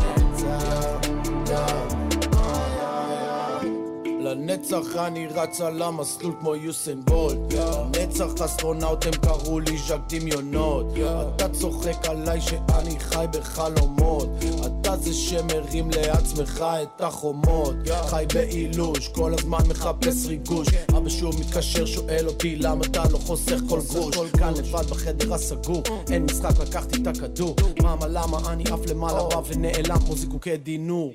לנצח אני רץ על המסלול כמו יוסן בולט נצח אסטרונאוט הם קראו לי ז'ק דמיונות. אתה צוחק עליי שאני חי בחלומות. אתה זה שמרים לעצמך את החומות. חי באילוש כל הזמן מחפש ריגוש. אבא שוב מתקשר שואל אותי למה אתה לא חוסך כל גרוש. כאן לבד בחדר הסגור אין משחק לקחתי את הכדור. מאמה למה אני עף למעלה בא ונעלם כמו זיקוקי דינור?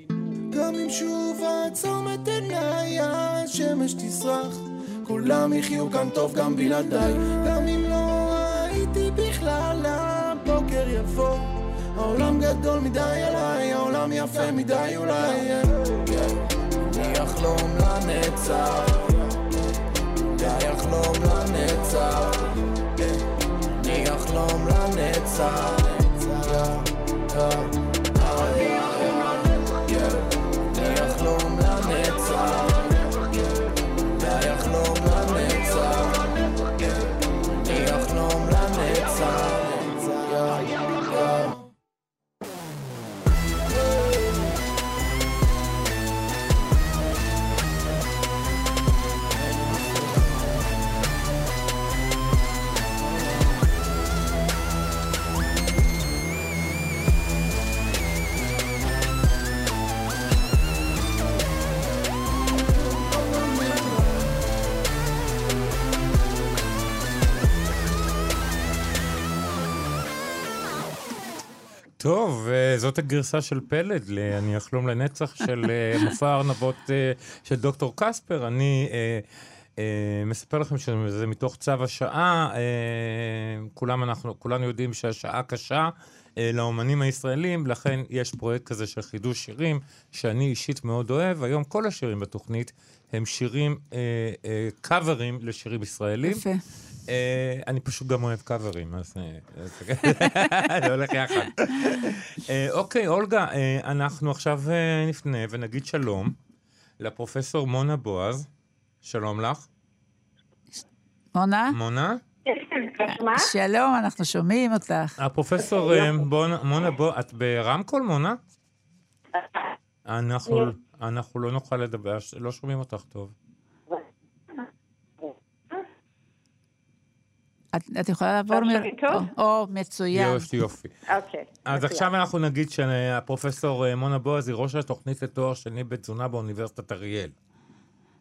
גם אם שוב אעצום את עיניי, השמש תסרח. כולם יחיו כאן טוב גם בלעדיי. גם אם לא הייתי בכלל, הבוקר יבוא. העולם גדול מדי עליי, העולם יפה מדי אולי. אני אחלום לנצח. די אחלום לנצח. אני אחלום לנצח. טוב, זאת הגרסה של פלד ל"אני אחלום לנצח" של אה, מופע הארנבות אה, של דוקטור קספר. אני מספר לכם שזה מתוך צו השעה. כולם אנחנו, כולנו יודעים שהשעה קשה. לאומנים הישראלים, לכן יש פרויקט כזה של חידוש שירים, שאני אישית מאוד אוהב. היום כל השירים בתוכנית הם שירים, קאברים לשירים ישראלים. יפה. אה, אני פשוט גם אוהב קאברים, אז אה, זה הולך יחד. אה, אוקיי, אולגה, אנחנו עכשיו נפנה ונגיד שלום לפרופסור מונה בועז. שלום לך. מונה? מונה? שלום, אנחנו שומעים אותך. הפרופסור מונה בועז, את ברמקול, מונה? אנחנו לא נוכל לדבר, לא שומעים אותך טוב. את, את יכולה לעבור... מ... או, או, מצוין. יופי, יופי. אוקיי. אז מצוין. עכשיו אנחנו נגיד שהפרופסור אה, מונה בועז היא ראש התוכנית לתואר שני בתזונה באוניברסיטת אריאל.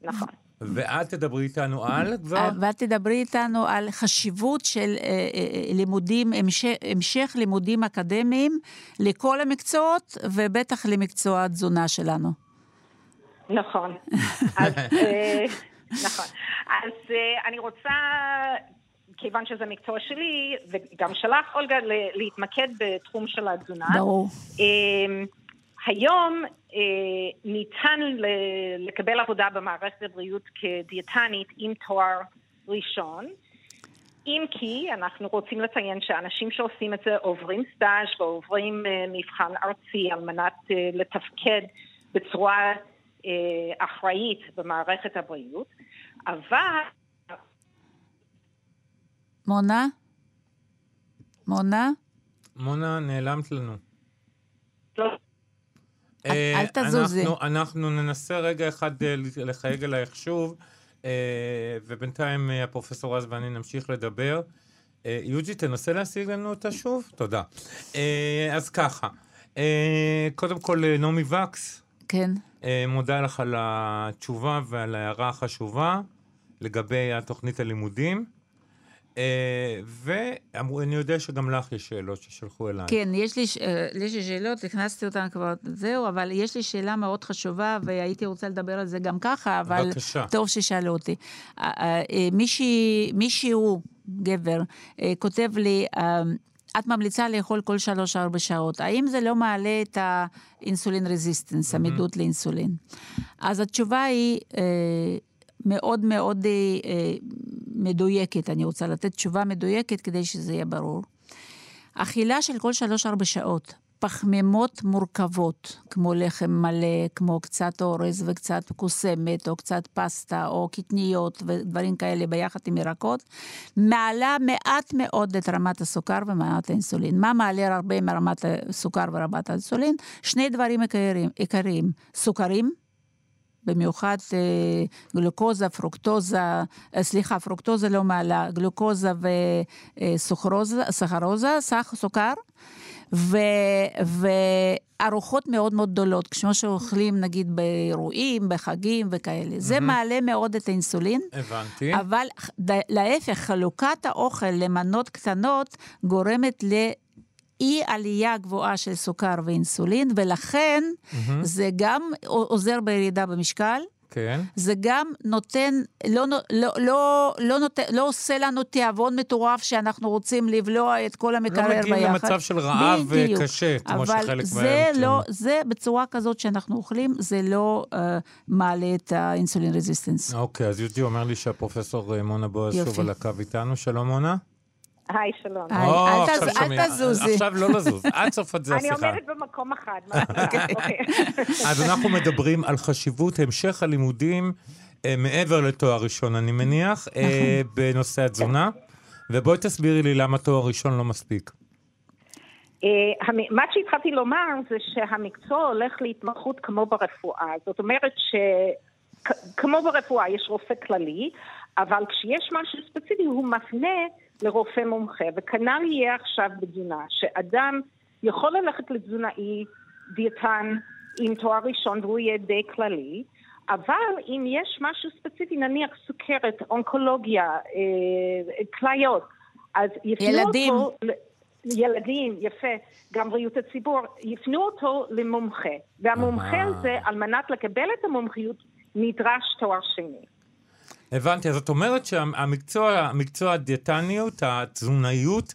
נכון. ואת תדברי איתנו על כבר? אה, ואת תדברי איתנו על חשיבות של אה, אה, לימודים, המשך, המשך לימודים אקדמיים לכל המקצועות, ובטח למקצוע התזונה שלנו. נכון. אז, אה, נכון. אז אה, אני רוצה כיוון שזה מקצוע שלי, וגם שלך, אולגה, להתמקד בתחום של התזונה. ברור. אמ, היום אה, ניתן לקבל עבודה במערכת הבריאות כדיאטנית עם תואר ראשון. אם כי אנחנו רוצים לציין שאנשים שעושים את זה עוברים סטאז' ועוברים אה, מבחן ארצי על מנת אה, לתפקד בצורה אחראית במערכת הבריאות, אבל מונה? מונה? מונה, נעלמת לנו. אה, אל תזוזי. אנחנו ננסה רגע אחד אה, לחייג אלייך שוב, אה, ובינתיים הפרופסור רז ואני נמשיך לדבר. יוג'י, תנסה להשיג לנו אותה שוב? תודה. אז ככה, קודם כל, נעמי וקס. כן. מודה לך על התשובה ועל ההערה החשובה לגבי התוכנית הלימודים. אה, ואני יודע שגם לך יש שאלות ששלחו אליי. כן, יש לי, אה, יש לי שאלות, הכנסתי אותן כבר, זהו, אבל יש לי שאלה מאוד חשובה, והייתי רוצה לדבר על זה גם ככה, אבל... בבקשה. טוב ששאלו אותי. אה, מישהי, מישהו, גבר, כותב לי, את ממליצה לאכול כל שלוש-ארבע שעות. האם זה לא מעלה את האינסולין רזיסטנס, עמידות לאינסולין? אז התשובה היא... מאוד מאוד מדויקת, אני רוצה לתת תשובה מדויקת כדי שזה יהיה ברור. אכילה של כל שלוש-ארבע שעות, פחמימות מורכבות, כמו לחם מלא, כמו קצת אורז וקצת קוסמת, או קצת פסטה, או קטניות ודברים כאלה ביחד עם ירקות, מעלה מעט מאוד את רמת הסוכר ומעט האינסולין. מה מעלה הרבה מרמת הסוכר ורמת האינסולין? שני דברים עיקריים סוכרים, במיוחד אה, גלוקוזה, פרוקטוזה, אה, סליחה, פרוקטוזה לא מעלה, גלוקוזה וסחרוזה, סך, סוכר. ו, וארוחות מאוד מאוד גדולות, כמו שאוכלים נגיד באירועים, בחגים וכאלה. זה מעלה מאוד את האינסולין. הבנתי. אבל להפך, חלוקת האוכל למנות קטנות גורמת ל... אי עלייה גבוהה של סוכר ואינסולין, ולכן mm-hmm. זה גם עוזר בירידה במשקל. כן. זה גם נותן, לא, לא, לא, לא, נותן, לא עושה לנו תיאבון מטורף שאנחנו רוצים לבלוע את כל המקרר ביחד. לא מגיעים למצב של רעב בדיוק. קשה, כמו שחלק מהיום. אבל זה לא, זה בצורה כזאת שאנחנו אוכלים, זה לא uh, מעלה את האינסולין רזיסטנס. אוקיי, אז יהודי אומר לי שהפרופסור אה, מונה בועז שוב על הקו איתנו. שלום, מונה. היי, שלום. אל תזוזי. עכשיו לא לזוז, עד סוף את זה השיחה. אני עומדת במקום אחד. אוקיי. אז אנחנו מדברים על חשיבות המשך הלימודים אה, מעבר לתואר ראשון, אני מניח, אה, נכון. בנושא התזונה. ובואי תסבירי לי למה תואר ראשון לא מספיק. אה, מה שהתחלתי לומר זה שהמקצוע הולך להתמחות כמו ברפואה. זאת אומרת שכמו ברפואה יש רופא כללי, אבל כשיש משהו ספציפי הוא מפנה לרופא מומחה, וכנ"ל יהיה עכשיו בתזונה, שאדם יכול ללכת לתזונאי, דיאטן עם תואר ראשון והוא יהיה די כללי, אבל אם יש משהו ספציפי, נניח סוכרת, אונקולוגיה, אה, כליות, אז יפנו ילדים. אותו... ילדים, יפה, גם בריאות הציבור, יפנו אותו למומחה. והמומחה הזה, על מנת לקבל את המומחיות, נדרש תואר שני. הבנתי, אז את אומרת שהמקצוע, המקצוע הדיאטניות, התזונאיות,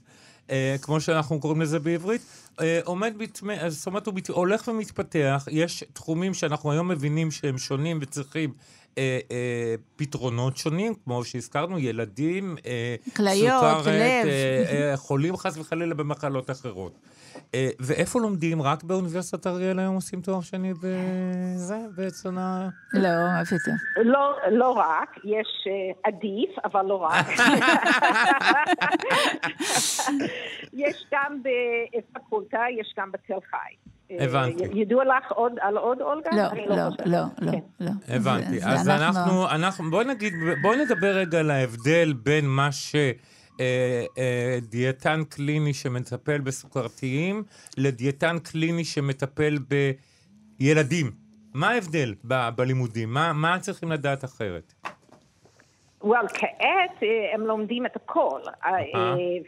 אה, כמו שאנחנו קוראים לזה בעברית, אה, עומד, בתמי, זאת אומרת, הוא מת, הולך ומתפתח, יש תחומים שאנחנו היום מבינים שהם שונים וצריכים אה, אה, פתרונות שונים, כמו שהזכרנו, ילדים, אה, כליות, סוכרת, לב. אה, אה, חולים חס וחלילה במחלות אחרות. אה, ואיפה לומדים? רק באוניברסיטת אריאל היום עושים תואר שני בזה, בתזונה? לא, איפה זה? לא, לא רק, יש uh, עדיף, אבל לא רק. יש גם בפקולטה, יש גם בתל חי. הבנתי. ידוע לך עוד על עוד, אולגה? לא, לא, לא, לא, כן. לא. הבנתי. אז אנחנו, אנחנו, בואי נגיד, בואי נדבר רגע על ההבדל בין מה ש... אה, אה, דיאטן קליני שמטפל בסוכרתיים לדיאטן קליני שמטפל בילדים. מה ההבדל ב- בלימודים? מה, מה צריכים לדעת אחרת? well, כעת אה, הם לומדים את הכל, uh,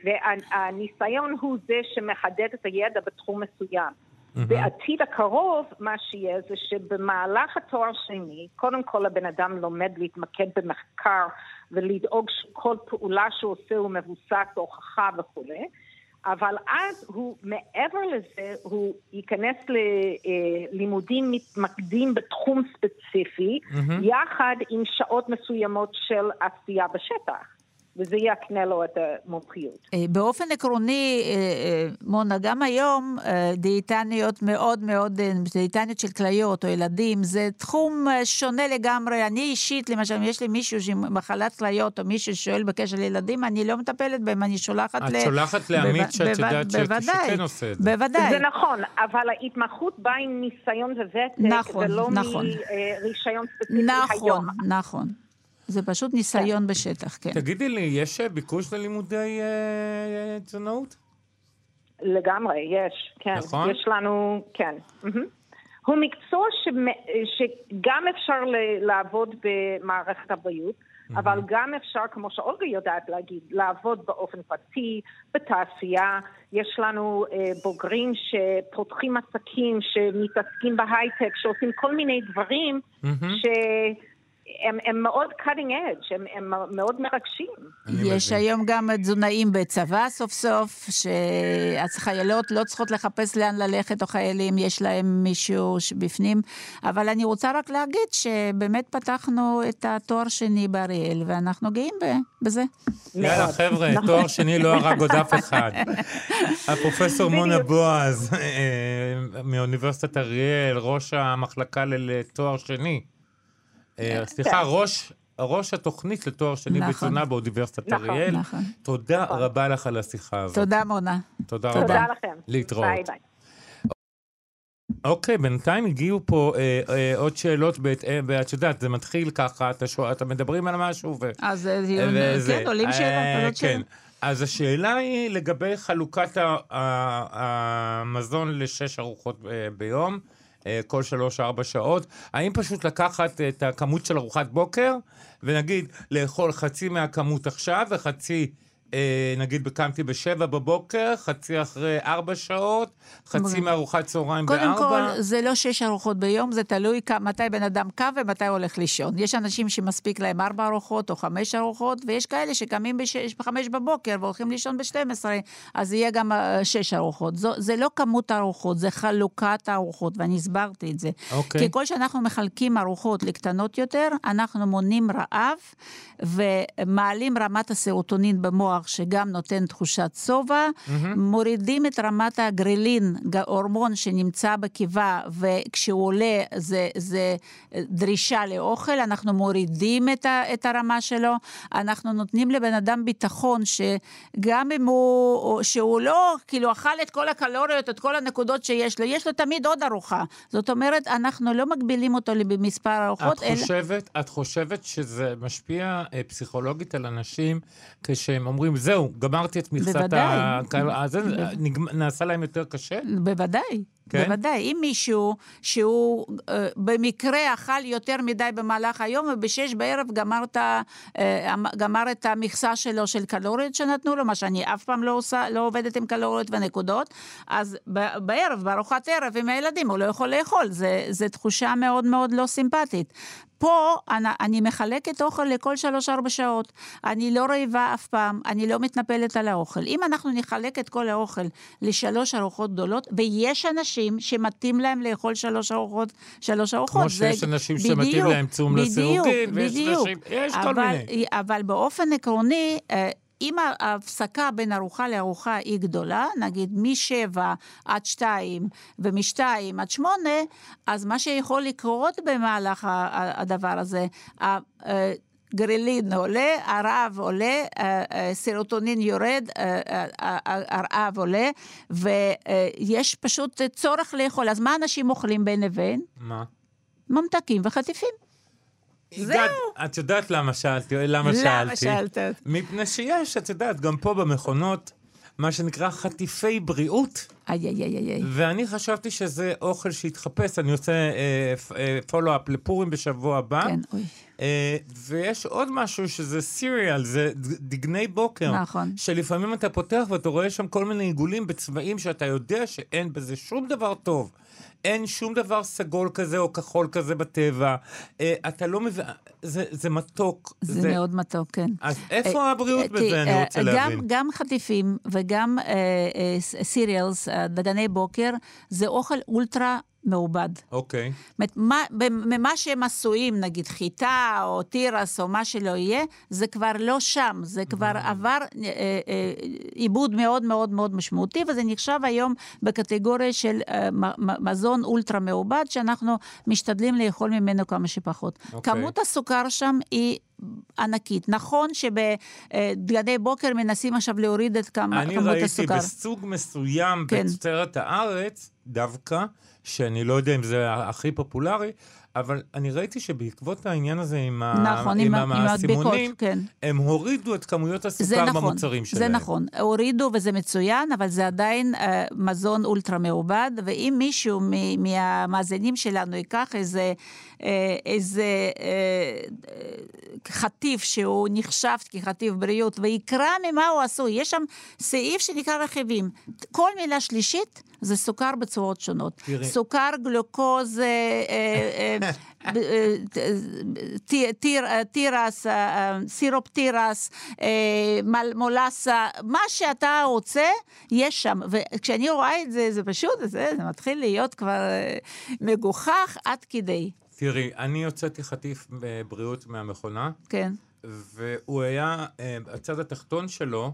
והניסיון הוא זה שמחדד את הידע בתחום מסוים. Mm-hmm. בעתיד הקרוב, מה שיהיה זה שבמהלך התואר שני, קודם כל הבן אדם לומד להתמקד במחקר ולדאוג שכל פעולה שהוא עושה הוא מבוסס הוכחה וכולי, אבל אז הוא, מעבר לזה, הוא ייכנס ללימודים אה, מתמקדים בתחום ספציפי, mm-hmm. יחד עם שעות מסוימות של עשייה בשטח. וזה יקנה לו את המומחיות. אה, באופן עקרוני, אה, אה, מונה, גם היום דיאטניות מאוד מאוד, דיאטניות של כליות או ילדים, זה תחום שונה לגמרי. אני אישית, למשל, אם יש לי מישהו עם מחלת כליות או מישהו ששואל בקשר לילדים, אני לא מטפלת בהם, אני שולחת את ל... את שולחת לעמית שאת יודעת שכן עושה את זה. בוודאי. זה נכון, אבל ההתמחות באה עם ניסיון וותק, נכון, ולא נכון. מרישיון ספציפי נכון, היום. נכון, נכון. זה פשוט ניסיון בשטח, כן. תגידי לי, יש ביקוש ללימודי אה, תזונאות? לגמרי, יש, כן. נכון? יש לנו, כן. הוא מקצוע שגם אפשר לעבוד במערכת הבריאות, אבל גם אפשר, כמו שאולגה יודעת להגיד, לעבוד באופן פרטי, בתעשייה. יש לנו אה, בוגרים שפותחים עסקים, שמתעסקים בהייטק, שעושים כל מיני דברים ש... הם, הם מאוד cutting edge, הם, הם מאוד מרגשים. יש היום גם תזונאים בצבא סוף סוף, שהחיילות לא צריכות לחפש לאן ללכת, או חיילים, יש להם מישהו בפנים. אבל אני רוצה רק להגיד שבאמת פתחנו את התואר שני באריאל, ואנחנו גאים בזה. יאללה, חבר'ה, נכון. תואר שני לא הרג עוד אף אחד. הפרופסור מונה בועז, אה, מאוניברסיטת אריאל, ראש המחלקה לתואר שני. אה, סליחה, כן. ראש... ראש התוכנית לתואר שני נכון. בתזונה באוניברסיטת נכון, אריאל. נכון. תודה נכון. רבה לך על השיחה הזאת. תודה, מונה. תודה, תודה רבה. תודה לכם. להתראות. ביי ביי. אוקיי, בינתיים הגיעו פה אה, אה, עוד שאלות בהתאם, ואת יודעת, זה מתחיל ככה, אתה שואל, אתה מדברים על משהו, ו... אז אה, דיון, כן, עולים שאלות, אה, עולות כן. שאלות. אז השאלה היא לגבי חלוקת המזון לשש ארוחות אה, ביום, אה, כל שלוש-ארבע שעות. האם פשוט לקחת את הכמות של ארוחת בוקר, ונגיד לאכול חצי מהכמות עכשיו וחצי... אה, נגיד קמתי בשבע בבוקר, חצי אחרי ארבע שעות, חצי. מארוחת צהריים קודם בארבע. כל, זה לא שש ארוחות ביום, זה תלוי מתי בן אדם קם ומתי הולך לישון. יש אנשים שמספיק להם ארבע ארוחות או חמש ארוחות, ויש כאלה שקמים בחמש בבוקר והולכים לישון ב-12, אז יהיה גם אה, שש ארוחות. זו, זה לא כמות הארוחות, זה חלוקת הארוחות, ואני הסברתי את זה. אוקיי. ככל שאנחנו מחלקים ארוחות לקטנות יותר, אנחנו מונעים רעב ומעלים רמת הסרוטונין במוח, שגם נותן תחושת שובע, מורידים את רמת הגרילין, ג- הורמון שנמצא בקיבה, וכשהוא עולה זה, זה דרישה לאוכל, אנחנו מורידים את, ה, את הרמה שלו, אנחנו נותנים לבן אדם ביטחון שגם אם הוא, שהוא לא, כאילו, אכל את כל הקלוריות, את כל הנקודות שיש לו, יש לו תמיד עוד ארוחה. זאת אומרת, אנחנו לא מגבילים אותו במספר ארוחות, את חושבת, את חושבת שזה משפיע אה, פסיכולוגית על אנשים כשהם אומרים, זהו, גמרתי את מכסת בוודאי. ה... אז זה נגמ- נעשה להם יותר קשה? בוודאי. כן? בוודאי. אם מישהו שהוא אה, במקרה אכל יותר מדי במהלך היום, ובשש בערב גמר את, אה, גמר את המכסה שלו של קלוריות שנתנו לו, מה שאני אף פעם לא עושה, לא עובדת עם קלוריות ונקודות, אז ב- בערב, בארוחת ערב עם הילדים, הוא לא יכול לאכול. זה תחושה מאוד מאוד לא סימפטית. פה אני, אני מחלקת אוכל לכל שלוש-ארבע שעות. אני לא רעבה אף פעם, אני לא מתנפלת על האוכל. אם אנחנו נחלק את כל האוכל לשלוש ארוחות גדולות, ויש אנשים שמתאים להם לאכול שלוש ארוחות, שלוש ארוחות. כמו שיש זה- אנשים שמתאים בדיוק, להם צום לסירוגין, ויש בדיוק. אנשים- יש כל אבל, מיני. אבל באופן עקרוני, אה, אם ההפסקה בין ארוחה לארוחה היא גדולה, נגיד משבע עד שתיים ומשתיים עד שמונה, אז מה שיכול לקרות במהלך הדבר הזה, אה, גרילין עולה, הרעב עולה, אה, אה, סרוטונין יורד, אה, אה, אה, הרעב עולה, ויש פשוט צורך לאכול. אז מה אנשים אוכלים בין לבין? מה? ממתקים וחטיפים. זהו. הגעת- את יודעת למה שאלתי, למה שאלתי? למה שאלת? מפני שיש, את יודעת, גם פה במכונות, מה שנקרא חטיפי בריאות, איי, איי, איי, איי. ואני חשבתי שזה אוכל שהתחפש, אני עושה פולו-אפ לפורים בשבוע הבא. כן, אוי. אה, ויש עוד משהו שזה סיריאל, זה דגני בוקר. נכון. שלפעמים אתה פותח ואתה רואה שם כל מיני עיגולים בצבעים שאתה יודע שאין בזה שום דבר טוב. אין שום דבר סגול כזה או כחול כזה בטבע. אה, אתה לא מבין, זה, זה מתוק. זה מאוד מתוק, כן. אז איפה אה, הבריאות אה, בזה, תראי, אני אה, רוצה גם- להבין. גם חטיפים וגם סיריאלס, דגני בוקר, זה אוכל אולטרה מעובד. אוקיי. זאת אומרת, ממה שהם עשויים, נגיד חיטה או תירס או מה שלא יהיה, זה כבר לא שם, זה כבר עבר אה, אה, עיבוד מאוד מאוד מאוד משמעותי, וזה נחשב היום בקטגוריה של אה, מזון אולטרה מעובד, שאנחנו משתדלים לאכול ממנו כמה שפחות. אוקיי. כמות הסוכר שם היא... ענקית. נכון שבדגני בוקר מנסים עכשיו להוריד את כמה, אני כמות ראיתי הסוכר. בסוג מסוים כן. בתוצרת הארץ, דווקא, שאני לא יודע אם זה הכי פופולרי, אבל אני ראיתי שבעקבות העניין הזה עם, ה... נכון, עם ה- עם הסימונים, המדבקות, כן. הם הורידו את כמויות זה הסוכר נכון, במוצרים שלהם. זה נכון. הורידו וזה מצוין, אבל זה עדיין אה, מזון אולטרה מעובד, ואם מישהו מ- מהמאזינים שלנו ייקח איזה, איזה אה, אה, חטיף שהוא נחשב כחטיף בריאות, ויקרא ממה הוא עשוי, יש שם סעיף שנקרא רכיבים. כל מילה שלישית זה סוכר בצורות שונות. סוכר, גלוקוז, אה, אה, אה, אה, אה, תירס, אה, אה, סירופ תירס, אה, מולאסה, מה שאתה רוצה, יש שם. וכשאני רואה את זה, זה פשוט, זה, מתחיל להיות כבר אה, מגוחך עד כדי, תראי, אני הוצאתי חטיף בריאות מהמכונה, כן. והוא היה, אה, הצד התחתון שלו,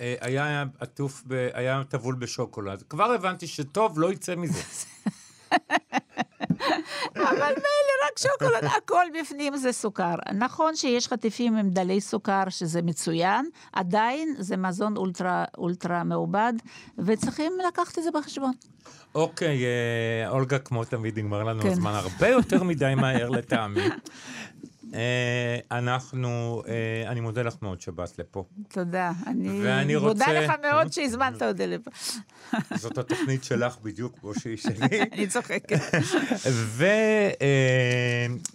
אה, היה עטוף, ב- היה טבול בשוקולד. כבר הבנתי שטוב, לא יצא מזה. אבל רק שוקולד, הכל בפנים זה סוכר. נכון שיש חטיפים עם דלי סוכר, שזה מצוין, עדיין זה מזון אולטרה, אולטרה מעובד, וצריכים לקחת את זה בחשבון. אוקיי, אה, אולגה, כמו תמיד, נגמר לנו כן. הזמן הרבה יותר מדי מהר לטעמי. אה, אנחנו, אה, אני מודה לך מאוד שבאת לפה. תודה. אני מודה לך מאוד שהזמנת אותי לפה. זאת התוכנית שלך בדיוק כמו שהיא שלי. אני צוחקת.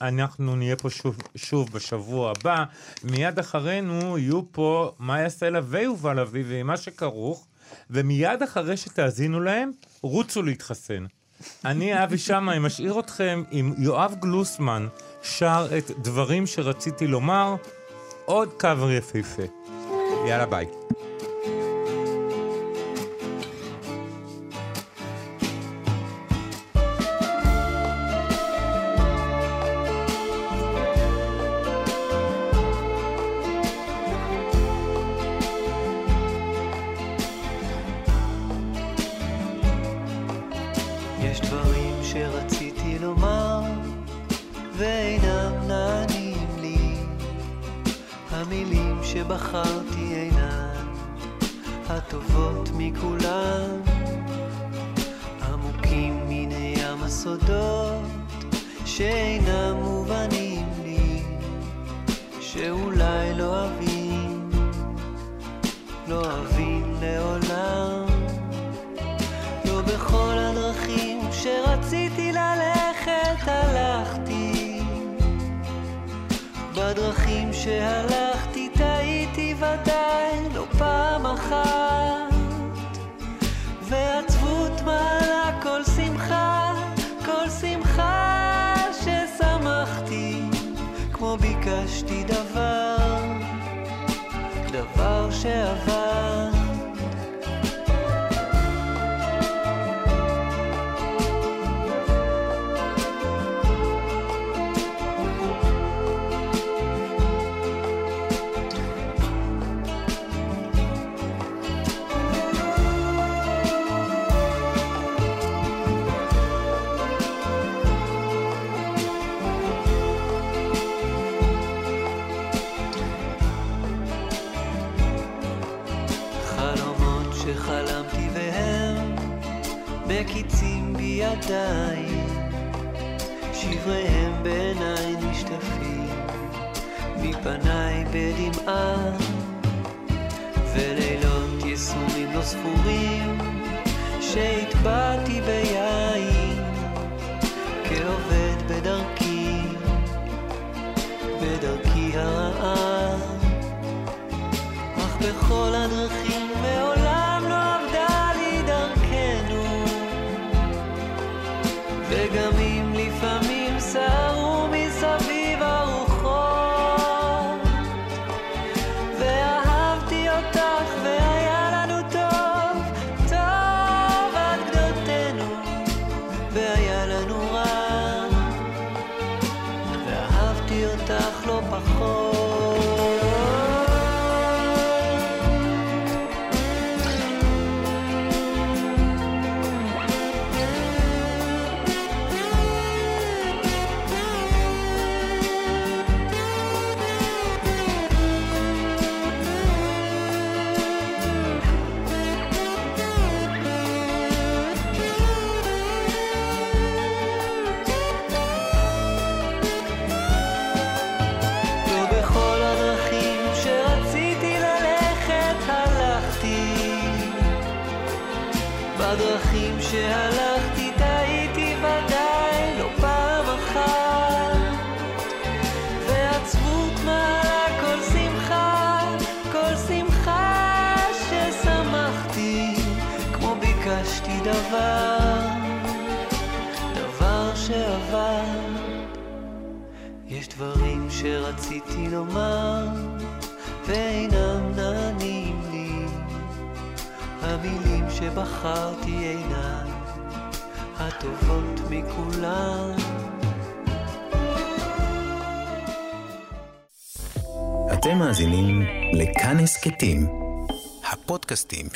ואנחנו נהיה פה שוב בשבוע הבא. מיד אחרינו יהיו פה מאיה סלע ויובל אביב ועם מה שכרוך, ומיד אחרי שתאזינו להם, רוצו להתחסן. אני, אבי שמאי, משאיר אתכם עם יואב גלוסמן. שר את דברים שרציתי לומר, עוד קאבר יפהפה. יאללה ביי. כשהלכתי טעיתי ודאי לא פעם אחת. ועצבות מעלה כל שמחה, כל שמחה ששמחתי כמו ביקשתי דבר, דבר שעבר. ידיים, שבריהם בעיניי נשטפים, מפניי בדמעה, ולילות יסומים לא ספורים, שהטבעתי ביין, כעובד בדרכי, בדרכי הרעה, אך בכל הדרכים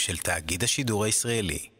של תאגיד השידור הישראלי.